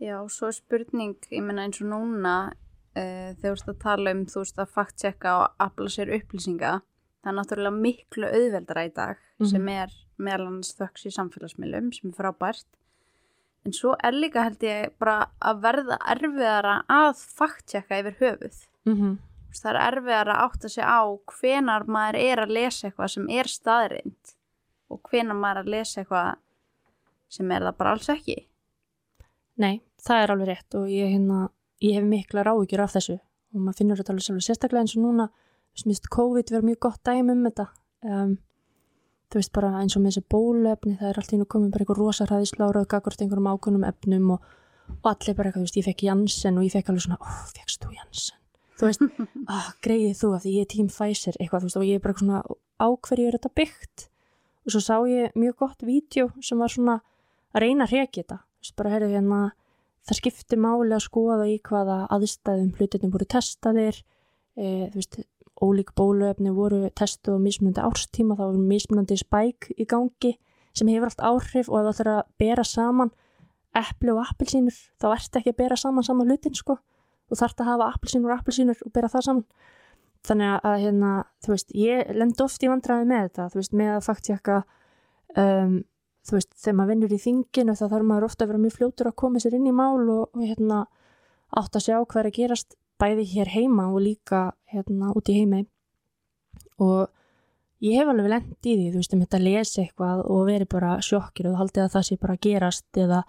Speaker 2: Já, svo er spurning, ég menna eins og núna uh, þegar þú veist að tala um þú veist að fact-checka og afla sér upplýsinga það er náttúrulega miklu auðveldara í dag mm -hmm. sem er meðlans þöks í samfélagsmiðlum sem er frábært. En svo er líka held ég bara að verða erfiðara að fact-checka yfir höfuð. Mm -hmm það er erfiðar að átta sig á hvenar maður er að lesa eitthvað sem er staðrind og hvenar maður er að lesa eitthvað sem er það bara alls ekki.
Speaker 3: Nei, það er alveg rétt og ég, hérna, ég hef mikla ráðugjur af þessu og maður finnur þetta alveg sérstaklega eins og núna. Smist COVID verður mjög gott dæmi um þetta. Um, þú veist bara eins og með þessi bólefni það er alltaf inn og komið bara einhver rosa hraðislára og gagvart einhverjum ákunum efnum og, og allir bara eitthvað, þú veist, ég fekk Janssen og ég fekk alveg svona, ó, fekkst þú Janssen? Þú veist, ah, greið þú að því ég er tím Pfizer eitthvað, þú veist, og ég er bara svona ákverju er þetta byggt? Og svo sá ég mjög gott vídeo sem var svona að reyna að reyki þetta. Þú veist, bara herðu hérna það skipti máli að skoða í hvaða aðstæðum hlutinni voru testaðir. E, þú veist, ólík bóluefni voru testuð á mismunandi árstíma þá voru mismunandi spæk í gangi sem hefur allt áhrif og ef það ætlar að bera saman eppli og appilsínur þá ert ekki að bera saman saman hlutin sko. Og þarf að hafa appelsínur og appelsínur og bera það saman. Þannig að hérna, þú veist, ég lend oft í vandræði með þetta, þú veist, með að faktjaka um, þú veist, þegar maður vinnur í þinginu þá þarf maður ofta að vera mjög fljótur að koma sér inn í mál og, og hérna átt að sjá hvað er að gerast bæði hér heima og líka hérna út í heimi og ég hef alveg lend í því, þú veist, um þetta að lesa eitthvað og veri bara sjokkir og haldið að það sé bara gerast eða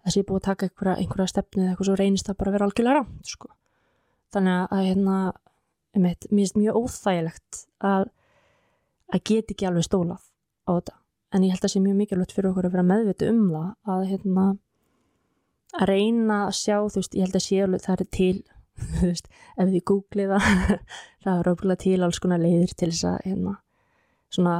Speaker 3: það sé búið að taka einhverja, einhverja stefnu eða eitthvað svo reynist það bara að vera algjörlega rámt sko. þannig að hérna mér finnst mjög óþægilegt að að geta ekki alveg stólað á þetta en ég held að sé mjög mikilvægt fyrir okkur að vera meðviti um það að hérna að reyna að sjá, þú veist, ég held að alveg það er til, þú veist, ef þið googlið það, það er ótrúlega til alls konar leiðir til þess að hérna, svona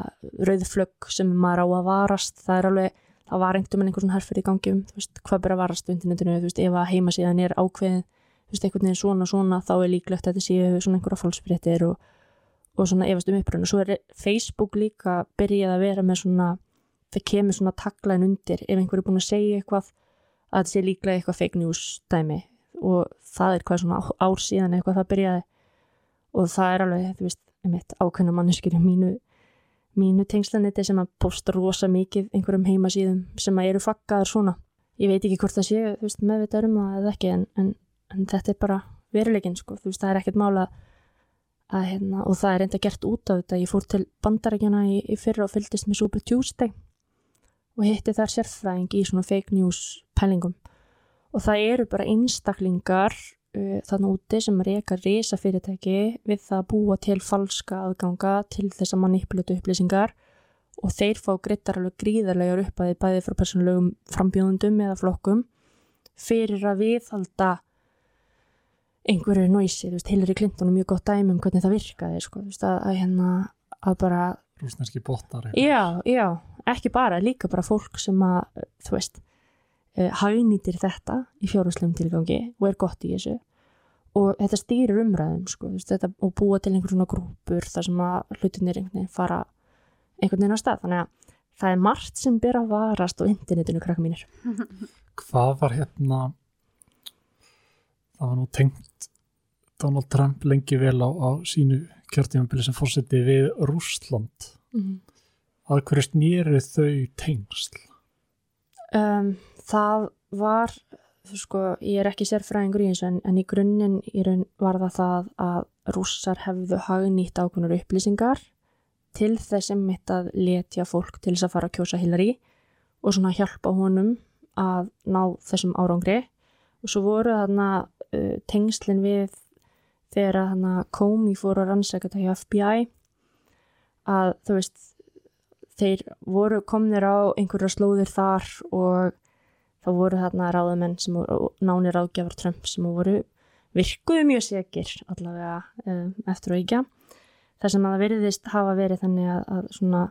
Speaker 3: rauðflögg sem maður á að varast, það er alveg það var einhvern veginn einhvern svona herfyrir í gangi um, þú veist, hvað byrja að varast á internetinu, þú veist, ef að heimasíðan er ákveðin, þú veist, einhvern veginn svona svona, þá er líklegt að þetta séu svona einhverja fólksbyrjettir og, og svona efast um uppröðinu. Svo er Facebook líka byrjað að vera með svona, það kemur svona taklæðin undir ef einhver er búin að segja eitthvað að þetta sé líklega eitthvað fake news dæmi og það er hvað svona ár síðan eitthvað það byrjaði og það er alveg, þú veist, einmitt ákveðna manneskir mínu, mínu tengslaniti sem að posta rosa mikið einhverjum heimasíðum sem að eru flaggaður svona. Ég veit ekki hvort það sé, þú veist, meðvitað um það eða ekki en, en, en þetta er bara veruleginn, sko, þú veist, það er ekkert mála að hérna, og það er enda gert út af þetta. Ég fór til bandarækjana í, í fyrra og fylgdist með Super Tuesday og hitti þar sérfræðing í svona fake news pælingum og það eru bara einstaklingar uh, þannig úti sem reyka reysa fyrirtæki við það að búa til falska aðganga til þess að manipulata upplýsingar. Og þeir fá grittar alveg gríðarlegar upp að þið bæði frá persónulegum frambjóðundum eða flokkum fyrir að viðhalda einhverju nóisi, þú veist, Hillary Clinton er mjög gott dæmi um hvernig það virkaði, sko, þú veist, að, að hérna, að bara
Speaker 1: rúsneski botnar
Speaker 3: Já, já, ekki bara, líka bara fólk sem að, þú veist, hagnýtir þetta í fjárhúslegum tilgangi og er gott í þessu og þetta stýrir umræðum, sko, þetta, og búa til einhver svona grúpur þar sem að hlutinir einhvern veginn fara einhvern veginn á stað, þannig að það er margt sem ber að varast á internetinu, krakka mínir.
Speaker 1: Hvað var hérna, það var nú tengt Donald Trump lengi vel á, á sínu kjörtímanbili sem fórseti við Rúsland.
Speaker 3: Mm -hmm.
Speaker 1: Að hverju snýru þau tengsl?
Speaker 3: Um, það var, sko, ég er ekki sérfræðingur í þessu en, en í grunninn í raun var það það að rússar hefðu hagnýtt ákunnur upplýsingar til þess sem mitt að letja fólk til þess að fara að kjósa Hillary og svona hjálpa honum að ná þessum árangri. Og svo voru þarna uh, tengslinn við þegar þarna Comey fór að rannsækja þetta hjá FBI að þú veist þeir voru komnir á einhverja slóðir þar og þá voru þarna ráðamenn sem voru nánir ágjafar Trump sem voru virkuðu mjög segir allavega um, eftir og ekki þar sem að það veriðist hafa verið þannig að, að svona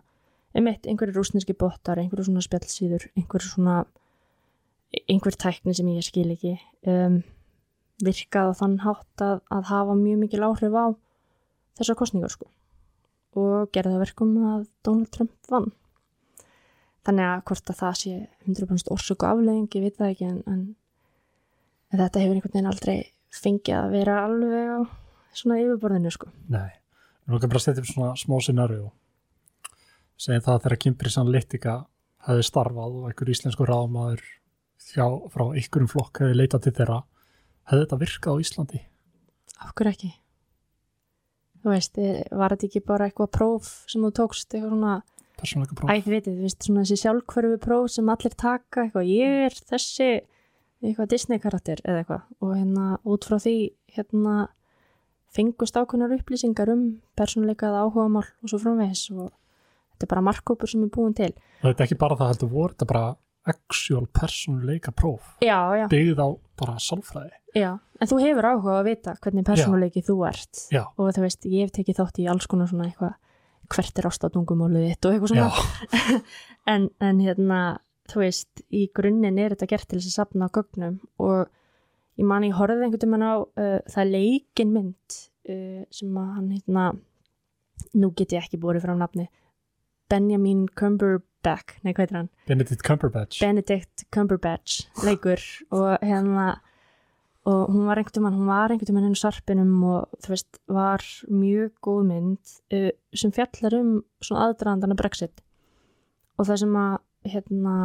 Speaker 3: um eitt einhverju rúsneski botar, einhverju svona spjallsýður einhverju svona einhver tækni sem ég skil ekki um, virkað á þann hátt að, að hafa mjög mikil áhrif á þessar kostningar sko og gerði það verkum að Donald Trump vann þannig að hvort að það sé 100% orsöku aflegging, ég veit það ekki en, en, þetta hefur einhvern veginn aldrei fengið að vera alveg á svona yfirborðinu sko
Speaker 1: Nei, við erum bara upp svona smá scenario segja það að þegar Cambridge Analytica hefði starfað og einhver íslensku ráðmaður frá einhverjum flokk hefði leitað til þeirra hefði þetta virkað á Íslandi?
Speaker 3: Hverju ekki? Þú veist, var þetta ekki bara eitthvað próf sem þú tókst, eitthvað svona
Speaker 1: persónleika próf?
Speaker 3: Æ, þið veitir, þú veist, svona þessi sjálfhverfu próf sem allir taka, eitthvað, ég er þessi eitthvað Disney karakter eða eitthvað og hérna út frá því hérna fengust ákveðnar upplýsingar um persónleikað áhugamál og svo framvegis og þetta er bara markkópur sem er búin til.
Speaker 1: Þetta er ekki bara það heldur voru, þetta er bara actual persónuleika próf
Speaker 3: já, já.
Speaker 1: byggð á bara sálfræði
Speaker 3: Já, en þú hefur áhuga að vita hvernig persónuleiki þú ert
Speaker 1: já.
Speaker 3: og þú veist, ég hef tekið þátt í alls konar svona eitthvað, hvert er ástátungumálið þitt og eitthvað svona. En, en hérna, þú veist í grunninn er þetta gert til þess að sapna á gögnum og ég man ég horfið einhvern veginn á uh, það leikin mynd uh, sem að hann hérna nú get ég ekki búið fram nafni Benjamin Cumberbatch nei hvað er hann?
Speaker 1: Benedict Cumberbatch.
Speaker 3: Benedict Cumberbatch leikur. Og hérna og hún var einhvern veginn, hún var einhvern veginn henni sarpinum og þú veist var mjög góð mynd uh, sem fjallar um svona aðdraðandana Brexit. Og það sem að hérna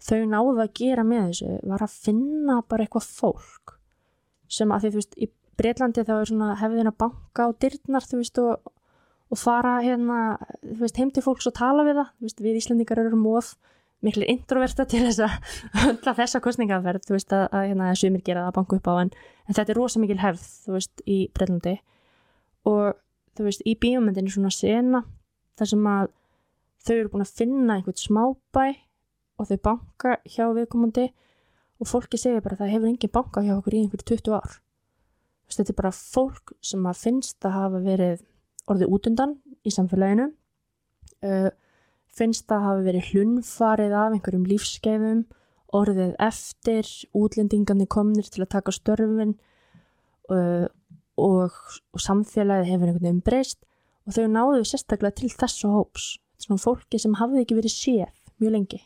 Speaker 3: þau náðu að gera með þessu var að finna bara eitthvað fólk sem að því þú veist í Breitlandi þá er svona hefðin að banka á dyrnar þú veist og og fara hérna, þú veist, heim til fólks og tala við það, þú veist, við Íslandingar eru móð miklu introverta til þess að þessa kostningaferð, þú veist, að, að hérna, sumir gera það að banka upp á en, en þetta er rosa mikil hefð, þú veist, í Breitlandi og þú veist, í bíómyndinu svona sena þar sem að þau eru búin að finna einhvern smábæ og þau banka hjá viðkomandi og fólki segir bara að það hefur engin banka hjá okkur í einhverju 20 ár. Veist, þetta er bara fólk sem að finnst að hafa verið orðið útundan í samfélaginu uh, finnst að hafa verið hlunfarið af einhverjum lífskeifum orðið eftir útlendingandi komnir til að taka störfin uh, og, og samfélagið hefur einhvern veginn breyst og þau náðu sérstaklega til þessu hóps svona fólki sem hafði ekki verið séð mjög lengi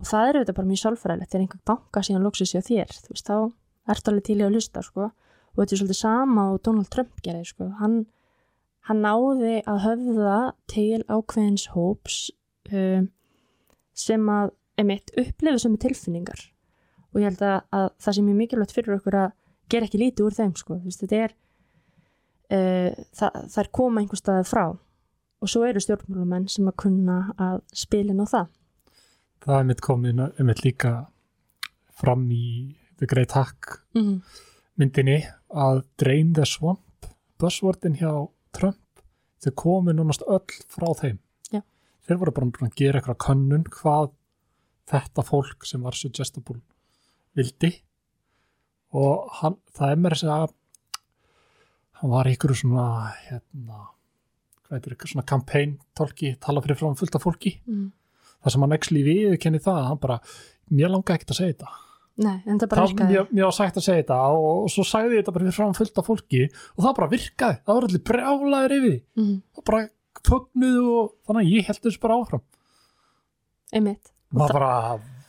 Speaker 3: og það er auðvitað bara mjög sálfræðilegt þegar einhver banka síðan loksið sér þér þú veist, þá ertu alveg til í að hlusta sko. og þetta er svolítið sama og Donald Trump gerði sko. hann, hann náði að höfða til ákveðins hóps um, sem að emitt upplifu sem tilfinningar og ég held að, að það sem er mikilvægt fyrir okkur að gera ekki lítið úr þeim sko. Þú veist, þetta er uh, það, það er koma einhver staðið frá og svo eru stjórnmálumenn sem að kunna að spilin á það
Speaker 1: það er mitt komin eitt líka fram í The Great Hack
Speaker 3: mm.
Speaker 1: myndinni að Drain the Swamp buzzwordin hjá Trump þau komu núnast öll frá þeim
Speaker 3: Já.
Speaker 1: þeir voru bara búin að gera eitthvað könnun hvað þetta fólk sem var suggestible vildi og hann, það er mér að segja hann var ykkur svona hérna hvað heitir ykkur svona campaign tólki tala fyrir frá fullt af fólki
Speaker 3: Mm.
Speaker 1: það sem hann ekki viðkenni það hann bara, mér langa ekkert að segja þetta
Speaker 3: Nei, en það bara
Speaker 1: það,
Speaker 3: virkaði.
Speaker 1: mér, mér var sagt að segja þetta og, og svo sagði ég þetta bara fyrir fram fullt af fólki og það bara virkaði, það var allir brjálaðir yfir því,
Speaker 3: mm.
Speaker 1: það bara fögnuðu og þannig að ég held þessu bara áfram.
Speaker 3: Einmitt.
Speaker 1: Það bara,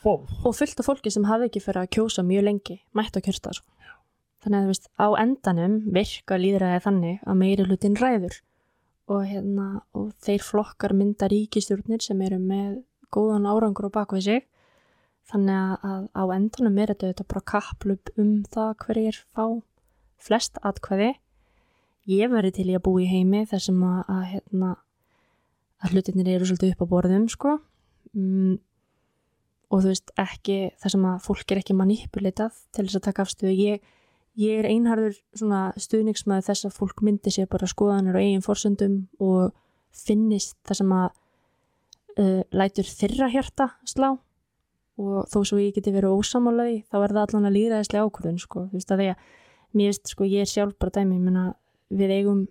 Speaker 1: wow,
Speaker 3: og fullt af fólki sem hafi ekki fyrir að kjósa mjög lengi mætti að kjörsta sko. þannig að þú veist, á endanum virka líðræði þannig að meiri hlutin ræður. Og, hérna, og þeir flokkar mynda ríkistjórnir sem eru með góðan árangur á bakvið sig þannig að, á endanum er þetta bara kapplup um það hverjir fá flest atkvæði. Ég verði til í að búa í heimi þar sem að, að, hérna, að hlutinir eru svolítið upp á borðum sko. Mm, og þú veist ekki það sem að fólk er ekki manipulitað til þess að taka afstöðu. Ég, ég er einharður stuðningsmaður þess að fólk myndi sér bara skoðanir á eigin forsöndum og finnist það sem að uh, lætur þeirra hjarta slá og þó svo ég geti verið ósamálaði þá er það allan að líðræðislega ákvörðun sko, þú veist að því að mér veist sko ég er sjálf bara dæmi, ég meina við eigum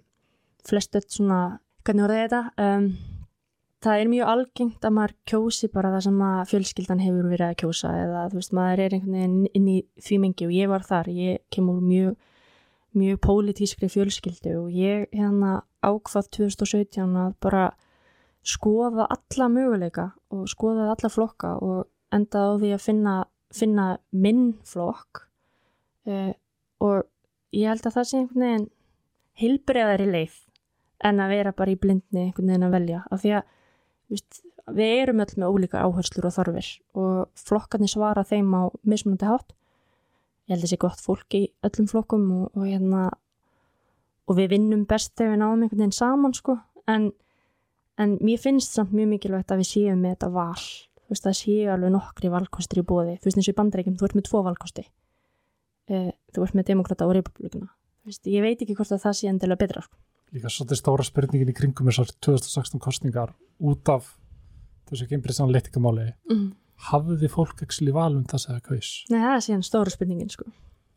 Speaker 3: flest öll svona, hvernig voru þetta? Um, það er mjög algengt að maður kjósi bara það sem að fjölskyldan hefur verið að kjósa eða þú veist maður er einhvern veginn inn í því mengi og ég var þar, ég kemur mjög mjög pólitískri fjölskyldu og ég hérna ákvað 2017 að bara skoða alla möguleika og skoða alla flokka og enda á því að finna, finna minn flokk uh, og ég held að það sé einhvern veginn heilbreyðari leið en að vera bara í blindni einhvern veginn að velja. Af því að víst, við erum öll með ólíka áherslur og þarfir og flokkarnir svara þeim á mismunandi hátt. Ég held að sé gott fólk í öllum flokkum og, og hérna og við vinnum best þegar við náum einhvern veginn saman sko. En, en mér finnst samt mjög mikilvægt að við séum með þetta val þú veist það séu alveg nokkri valkostir í bóði þú veist eins og í bandreikim, þú ert með tvo valkosti uh, þú ert með demokrata og republikuna þú veist, ég veit ekki hvort að það sé endilega betra sko.
Speaker 1: líka svolítið stóra spurningin í kringum þessar 2016 kostningar út af þessu Cambridge Analytica-máli
Speaker 3: mm.
Speaker 1: hafði fólk ekki val um það sem það kaus
Speaker 3: Nei, það er síðan stóra spurningin sko.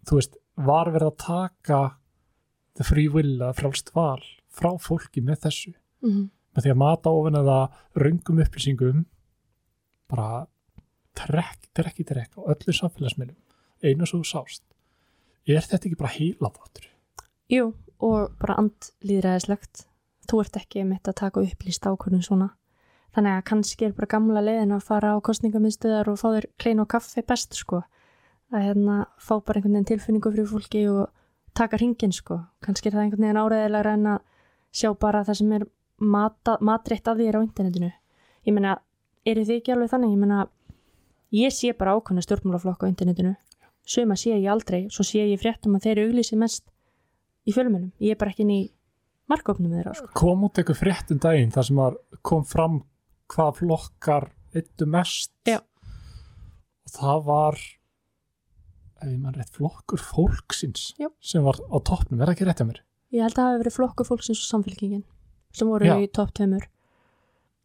Speaker 1: þú veist, var verið að taka the free will að frálst val frá fólki með þessu
Speaker 3: mm.
Speaker 1: með því að mata ofin að það röngum upplýsingum bara trekk, trekk í trekk á öllu samfélagsmiðlum einu svo sást. Er þetta ekki bara heila þáttur?
Speaker 3: Jú, og bara andlýðræðislegt. Þú ert ekki mitt að taka upplýst ákvörðun svona. Þannig að kannski er bara gamla leiðin að fara á kostningamiðstöðar og fá þér klein og kaffi best sko. Að hérna fá bara einhvern veginn tilfinningu fyrir fólki og taka hringin sko. Kannski er það einhvern veginn áræðilegra en að sjá bara það sem er matrétt af þér á internetinu. Ég meina, eru þið ekki alveg þannig ég meina, ég sé bara ákvæmna stjórnmálaflokk á internetinu suma sé ég aldrei, svo sé ég fréttum að þeir auglýsi mest í fjölumönum ég er bara ekki inn í markofnum þeirra sko.
Speaker 1: kom út eitthvað frétt um daginn þar sem að kom fram hvað flokkar eittu mest
Speaker 3: Já.
Speaker 1: og það var ef ég mann rétt flokkur fólksins
Speaker 3: Já.
Speaker 1: sem var á toppnum, er það ekki rétt hjá mér?
Speaker 3: ég held að það hafi verið flokkur fólksins og samfélkingin sem voru
Speaker 1: Já.
Speaker 3: í topp tveimur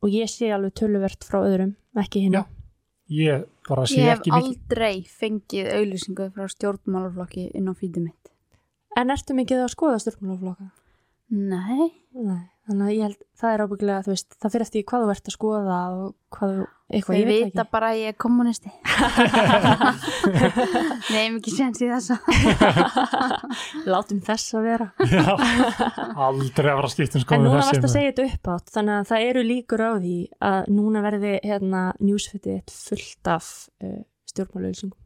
Speaker 3: og ég sé alveg töluvert frá öðrum, ekki hinn
Speaker 1: Já. ég bara sé
Speaker 2: Ég hef
Speaker 1: ekki mikið
Speaker 2: aldrei fengið auðlýsingu frá stjórnmálaflokki inn á fýtið mitt.
Speaker 3: En ertu mikið að skoða stjórnmálaflokka?
Speaker 2: Nei.
Speaker 3: Nei, þannig að ég held, það er ábyggilega, þú veist, það fyrir eftir hvað þú ert að skoða og hvað þú, eitthvað,
Speaker 2: Þau
Speaker 3: ég veit
Speaker 2: vita
Speaker 3: ekki.
Speaker 2: bara að ég er kommunisti. Nei, mikið sens í þessa.
Speaker 3: Látum þess að vera.
Speaker 1: Já, aldrei að að skipta um
Speaker 3: En
Speaker 1: skoðun
Speaker 3: núna
Speaker 1: þessi
Speaker 3: varst að segja þetta upp átt, þannig að það eru líkur á því að núna verði hérna njúsfitið fullt af uh, stjórnmálauðsingum.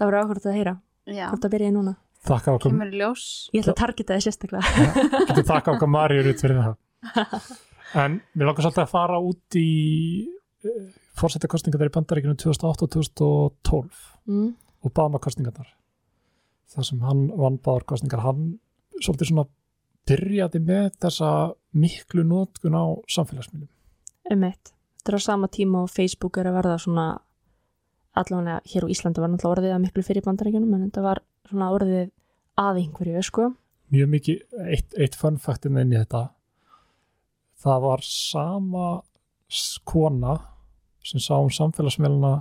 Speaker 3: Það verður áhverjum að heyra,
Speaker 2: Já,
Speaker 3: hvort það byrjaði núna.
Speaker 1: Þakka okkur,
Speaker 2: kemur ljós.
Speaker 3: Ég ætla að targeta þið sérstaklega.
Speaker 1: getur þakka okkur Maríur út fyrir það en mér langar svolítið að fara út í uh, fórsetakostningar í bandaríkinu 2008 og 2012
Speaker 3: Mm.
Speaker 1: Obama kostningarnar þar sem hann vann báðar kostningar hann svolítið svona byrjaði með þessa miklu nótkun á samfélagsmiðlum
Speaker 3: Um eitt. Þetta er á sama tíma og Facebook er að verða svona allavega hér á Íslandi var náttúrulega orðið að miklu fyrir bandaríkjunum en þetta var svona orðið að einhverju, sko.
Speaker 1: mjög mikið, eitt, eitt fun factin inn í þetta það var sama kona sem sá um samfélagsmiðluna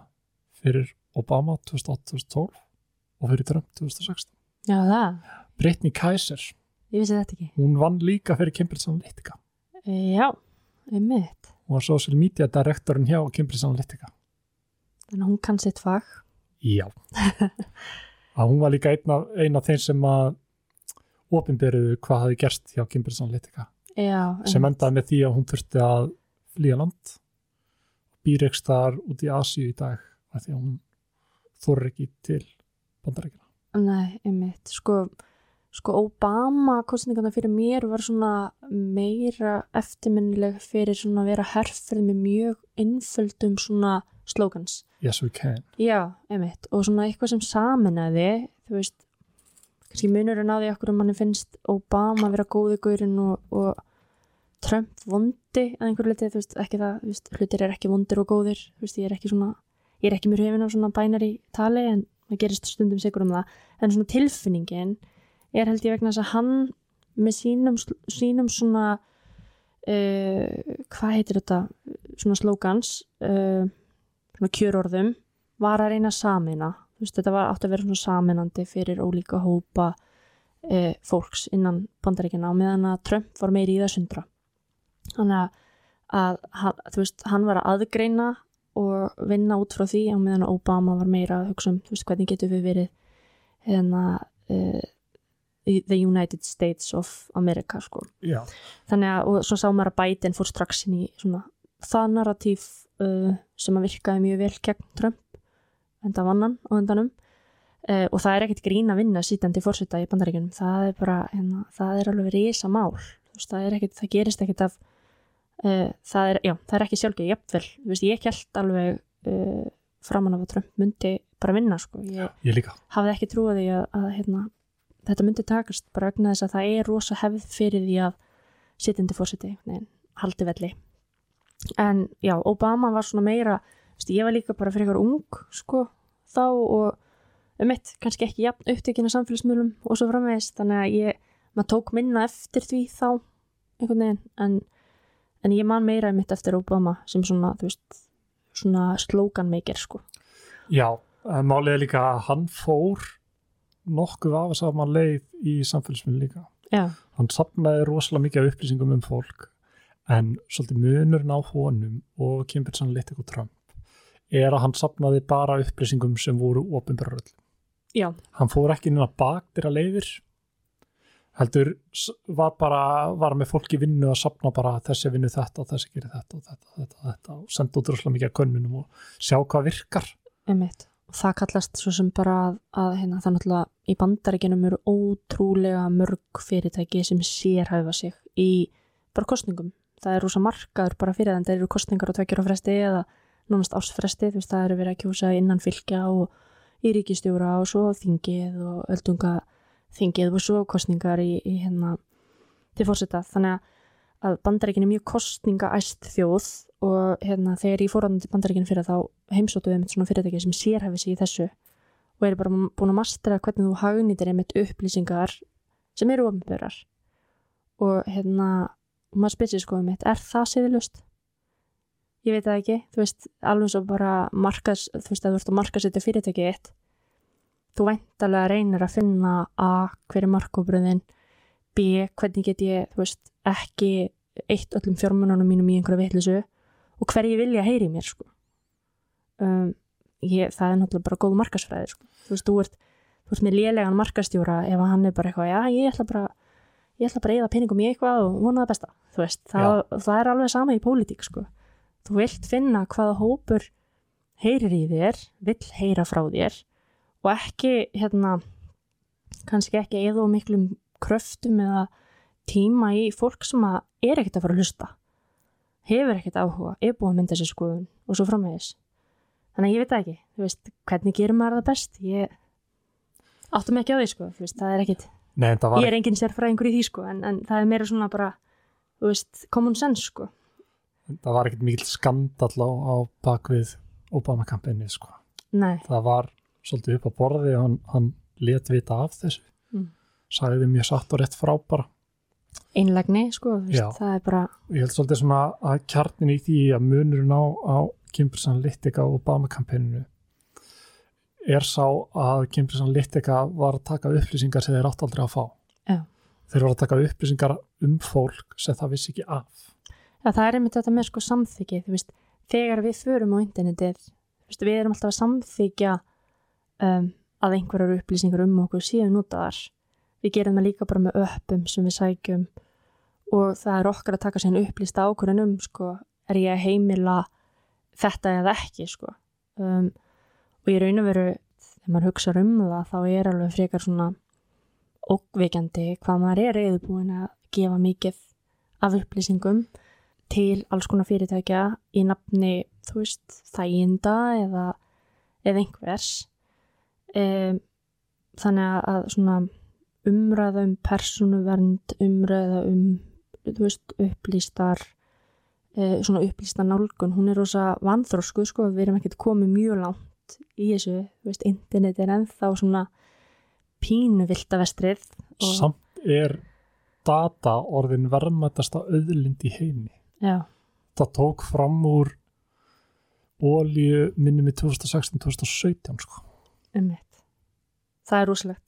Speaker 1: fyrir Obama 2008-2012 og fyrir Trump 2016
Speaker 3: Já, það.
Speaker 1: Brittany Kaiser,
Speaker 3: Ég vissi þetta ekki.
Speaker 1: hún vann líka fyrir Cambridge Analytica
Speaker 3: Já, um eitt.
Speaker 1: hún var social media direktorinn hjá Cambridge Analytica
Speaker 3: Þannig að hún kann sitt fag.
Speaker 1: Já að hún var líka einn af, ein af þeim sem að opinberuðu hvað hafi gerst hjá Cambridge Analytica.
Speaker 3: Já,
Speaker 1: sem endaði með því að hún þurfti að flýja land býr ekki þar út í Asíu í dag af því að hún þorri ekki til bandarækina
Speaker 3: Nei, einmitt, sko, sko Obama kostningarna fyrir mér var svona meira eftirminnileg fyrir svona að vera herfrið með mjög einföldum svona slogans.
Speaker 1: Yes we can.
Speaker 3: Já, einmitt, og svona eitthvað sem saminaði, þú veist, kannski munurinn á því okkur um manni finnst Obama vera góði gaurinn og, og Trump vondi að einhverju litið, þú veist, ekki það, þú veist, hlutir er ekki vondir og góðir, þú veist, ég er ekki svona, ég er ekki mjög hefinn á svona bænari tali en það gerist stundum sigur um það, en svona tilfinningin er held ég vegna þess að hann með sínum, sínum svona, uh, hvað heitir þetta, svona slogans, uh, svona kjörorðum, var að reyna samina, veist, þetta var átt að vera svona saminandi fyrir ólíka hópa uh, fólks innan bandaríkina og meðan að Trump var meiri í það sundra. Þannig að, að veist, hann var að aðgreina og vinna út frá því og meðan Obama var meira að hugsa um, veist, hvernig getur við verið hérna uh, the United States of America, sko. Þannig að, og svo sá maður að Biden fór strax inn í svona það narratív uh, sem að virkaði mjög vel gegn Trump, enda vannan á endanum. Uh, og það er ekkert grín að vinna sítandi fórseta í bandaríkjunum, það er bara, hérna, það er alveg risa mál, veist, það ekkert, það gerist ekkert af, uh, það er, já, það er ekki sjálfgeð, þú veist, ég held alveg uh, framan af að Trump myndi bara vinna, sko, ég
Speaker 1: ég
Speaker 3: hafði ekki trúið því að, að hérna, þetta myndi takast bara vegna þess að það er rosa hefð fyrir því að sittindi fórseti nein, haldi velli en já, Obama var svona meira veist, ég var líka bara fyrir ykkur ung sko, þá og um eitt, kannski ekki jafn upptökina samfélagsmiðlum og svo framvegist, þannig að ég maður tók minna eftir því þá einhvern veginn, en, en ég man meira um eitt eftir Obama sem svona, þú veist, svona slogan maker sko,
Speaker 1: Já, málið er líka að hann fór nokkuð af þess að mann leið í samfélagsmiðlum líka.
Speaker 3: Já,
Speaker 1: hann sapnaði rosalega mikið af upplýsingum um fólk en svolítið munurinn á honum og Cambridge Analytica og Trump er að hann sapnaði bara upplýsingum sem voru ofinbæra öll.
Speaker 3: já,
Speaker 1: Hann fór ekki inn að bakdira leiðir heldur var bara var með fólk í vinnu að sapna bara þessi vinnu þetta og þessi gerir þetta og þetta, þetta, þetta og senda út rosalega mikið að könnunum og sjá hvað virkar.
Speaker 3: Einmitt. Og það kallast svo sem bara að, að hérna, það náttúrulega í bandaríkinum eru ótrúlega mörg fyrirtæki sem sérhæfa sig í bara kostningum. Það er rosa markaður bara fyrir þann, það eru kostningar á tvekjur á fresti eða nánast ásfresti, þú veist, það eru verið að kjósa innan fylgja og í ríkistjóra og svo þingið og öldunga þingið og svo kostningar í, í hérna til fórseta. Þannig að að bandaríkin er mjög kostningaæst þjóð og hérna þegar ég fór á bandaríkin fyrir þá heimsóttu við einmitt svona fyrirtæki sem sérhæfi sig í þessu og eru bara búin að mastera hvernig þú hagnýtir einmitt upplýsingar sem eru ofnbörar og hérna og maður spyrir sig sko einmitt, er það siðilust? ég veit það ekki, þú veist, alveg svo bara markas, þú veist, að þú ert að markasetja fyrirtækið eitt, þú væntalega reynir að finna a, hver er markóbröðin, b, hvernig get ég, þú veist, ekki eitt öllum fjármununum mínum í einhverja vitlisu og hverju vilja heyri mér, sko. Um, ég, það er náttúrulega bara góð markasfræði, sko. Þú veist, þú ert, þú ert með lélegan markastjóra ef hann er bara eitthvað, já, ég ætla bara, ég ætla bara að eða peningum í eitthvað og vona það besta, þú veist, það, það er alveg sama í pólitík, sko. Þú vilt finna hvaða hópur heyrir í þér, vill heyra frá þér og ekki hérna, kannski ekki eða miklum kröftum eða tíma í fólk sem er ekkert að fara að hlusta hefur ekkert áhuga, er búið að mynda sér skoðun og svo framvegis. Þannig að ég veit ekki, þú veist, hvernig gerir maður það best? Ég áttum ekki á því sko, veist, það er ekkit
Speaker 1: Nei, var...
Speaker 3: ég er enginn sérfræðingur í því sko en, en það er meira svona bara, veist, common sense sko.
Speaker 1: Það var ekkert mikil skandall á, á bakvið Obama-kampinni sko. það var svolítið upp á borði og hann, hann let vita af þessu. Mm. sagði mjög satt og rétt frá bara.
Speaker 3: Einlegni sko veist, það er bara
Speaker 1: ég held svolítið svona að kjarnin í því að munurinn á, á Cambridge Analytica og Obama-kampininu er sá að Cambridge Analytica var að taka upplýsingar sem þeir átt aldrei að fá
Speaker 3: Já.
Speaker 1: þeir var að taka upplýsingar um fólk sem það vissi ekki af
Speaker 3: Já, það er einmitt þetta með sko samþykið, þú veist, þegar við förum á internetið, veist, við erum alltaf að samþykja um, að einhverjar upplýsingar um okkur síðan notaðar. Við gerum það líka bara með öppum sem við sækjum og það er okkar að taka sér upplýsta ákvörðan um, sko, er ég að heimila þetta eða ekki, sko. Um, og ég raun að veru, þegar maður hugsa um það, þá er alveg frekar svona ókveikjandi hvað maður er eða búin að gefa mikið af upplýsingum til alls konar fyrirtækja í nafni, þú veist, þæginda eða, eða einhvers. E, þannig að svona umræða um persónuvernd, umræða um, veist, upplýstar, e, svona upplýstar nálgun, hún er rosa vanþrósku, sko, við erum ekkert komið mjög langt í þessu, þú veist, internet er ennþá svona pínu viltavestrið.
Speaker 1: Samt er data orðin verðmættasta auðlind í heimi.
Speaker 3: Já.
Speaker 1: Það tók fram úr ólíu minnum í 2016-2017 sko.
Speaker 3: Ummitt. Það er rosalegt.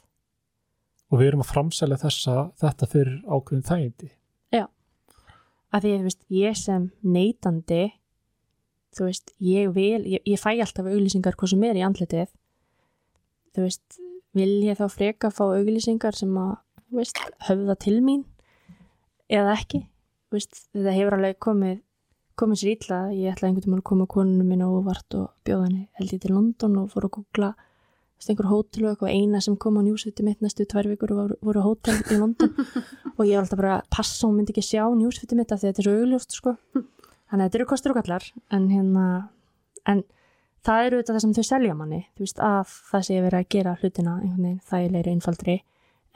Speaker 1: Og við erum að framsæla þessa, þetta fyrir ákveðin þægindi.
Speaker 3: Já. Af því að veist, ég sem neytandi, þú veist, ég vil, ég, ég fæ alltaf auglýsingar hvað sem er í andletið. Þú veist, vil ég þá freka að fá auglýsingar sem að, þú veist, höfða til mín eða ekki? veist, þetta hefur alveg komið komið sér ítla, ég ætlaði einhvern veginn að koma konunum minna óvart og bjóða henni held ég til London og fór að googla einhver hótel og eitthvað eina sem kom á njúsviti mitt næstu tvær vikur og voru hótel í London og ég var alltaf bara að passa og myndi ekki sjá njúsviti mitt af því að þetta er svo augljóst sko. Þannig að þetta eru kostur og kallar en hérna en það eru þetta það sem þau selja manni þú veist að það sé verið að gera hlutina einhvern veginn þægilegri einfaldri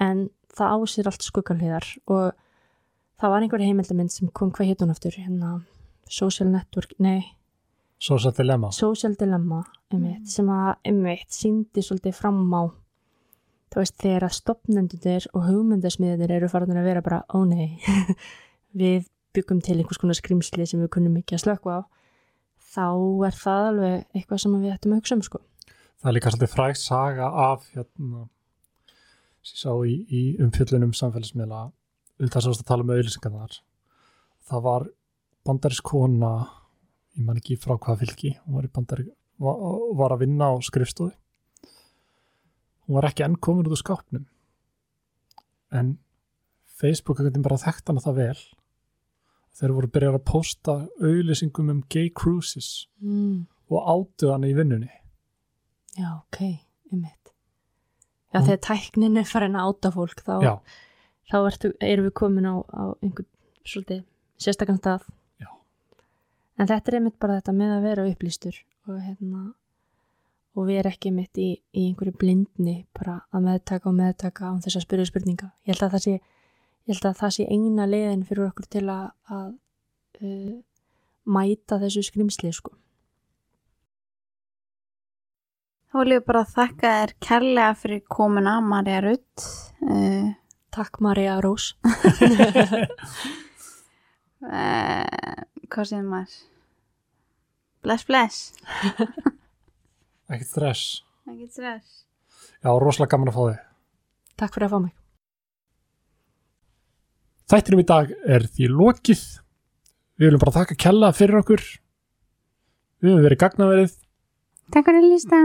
Speaker 3: en það ásýr allt skuggalhiðar og það var einhverja heimildamind sem kom hvað hétt hún aftur hérna, social network, nei.
Speaker 1: Social dilemma,
Speaker 3: social dilemma einmitt, mm. sem að einmitt síndi svolítið fram á þú veist þegar að stopnendunir og hugmyndasmiðinir eru farin að vera bara ó nei, við byggum til einhvers konar skrimsli sem við kunnum ekki að slöku á þá er það alveg eitthvað sem við ættum að hugsa um sko.
Speaker 1: Það er líka svolítið frægt saga af hérna sem ég sá í, í umfjöllunum samfélagsmiðla þess að tala um auðlýsingarnar það var bandariskona ég man ekki frá hvaða fylgi hún var, bandari, var, var að vinna á skrifstofi hún var ekki enn komin út úr skápnum. En Facebook ekkert bara þekkt hana það vel þeir voru að byrja að posta auðlýsingum um gay cruises
Speaker 3: mm.
Speaker 1: og átuð hana í vinnunni.
Speaker 3: Já, ok, um mitt Já, þegar tæknin er farin að áta fólk þá þá ertu, erum við komin á, á einhvern svolítið sérstaklega stað.
Speaker 1: Já.
Speaker 3: en þetta er einmitt bara þetta með að vera upplýstur og hérna og við erum ekki mitt í, í einhverju blindni bara að meðtaka og meðtaka án þess að spyrja spurninga. Ég held að það sé, að það sé eina leiðin fyrir okkur til að, að uh, mæta þessu skrimsli sko
Speaker 2: Þá vil ég bara þakka þér kærlega fyrir komuna Marja Rutt uh,
Speaker 3: Takk Marja Rós
Speaker 2: eh, Hvað séð maður? Bless, bless.
Speaker 1: ekkert stress
Speaker 2: Ekki stress.
Speaker 1: já, rosalega gaman að fá þig
Speaker 3: Takk fyrir að fá mig.
Speaker 1: Þættinum í dag er því lokið. Við viljum bara þakka kella fyrir okkur. Við höfum verið gagnaverið.
Speaker 2: Takk fyrir að lísta.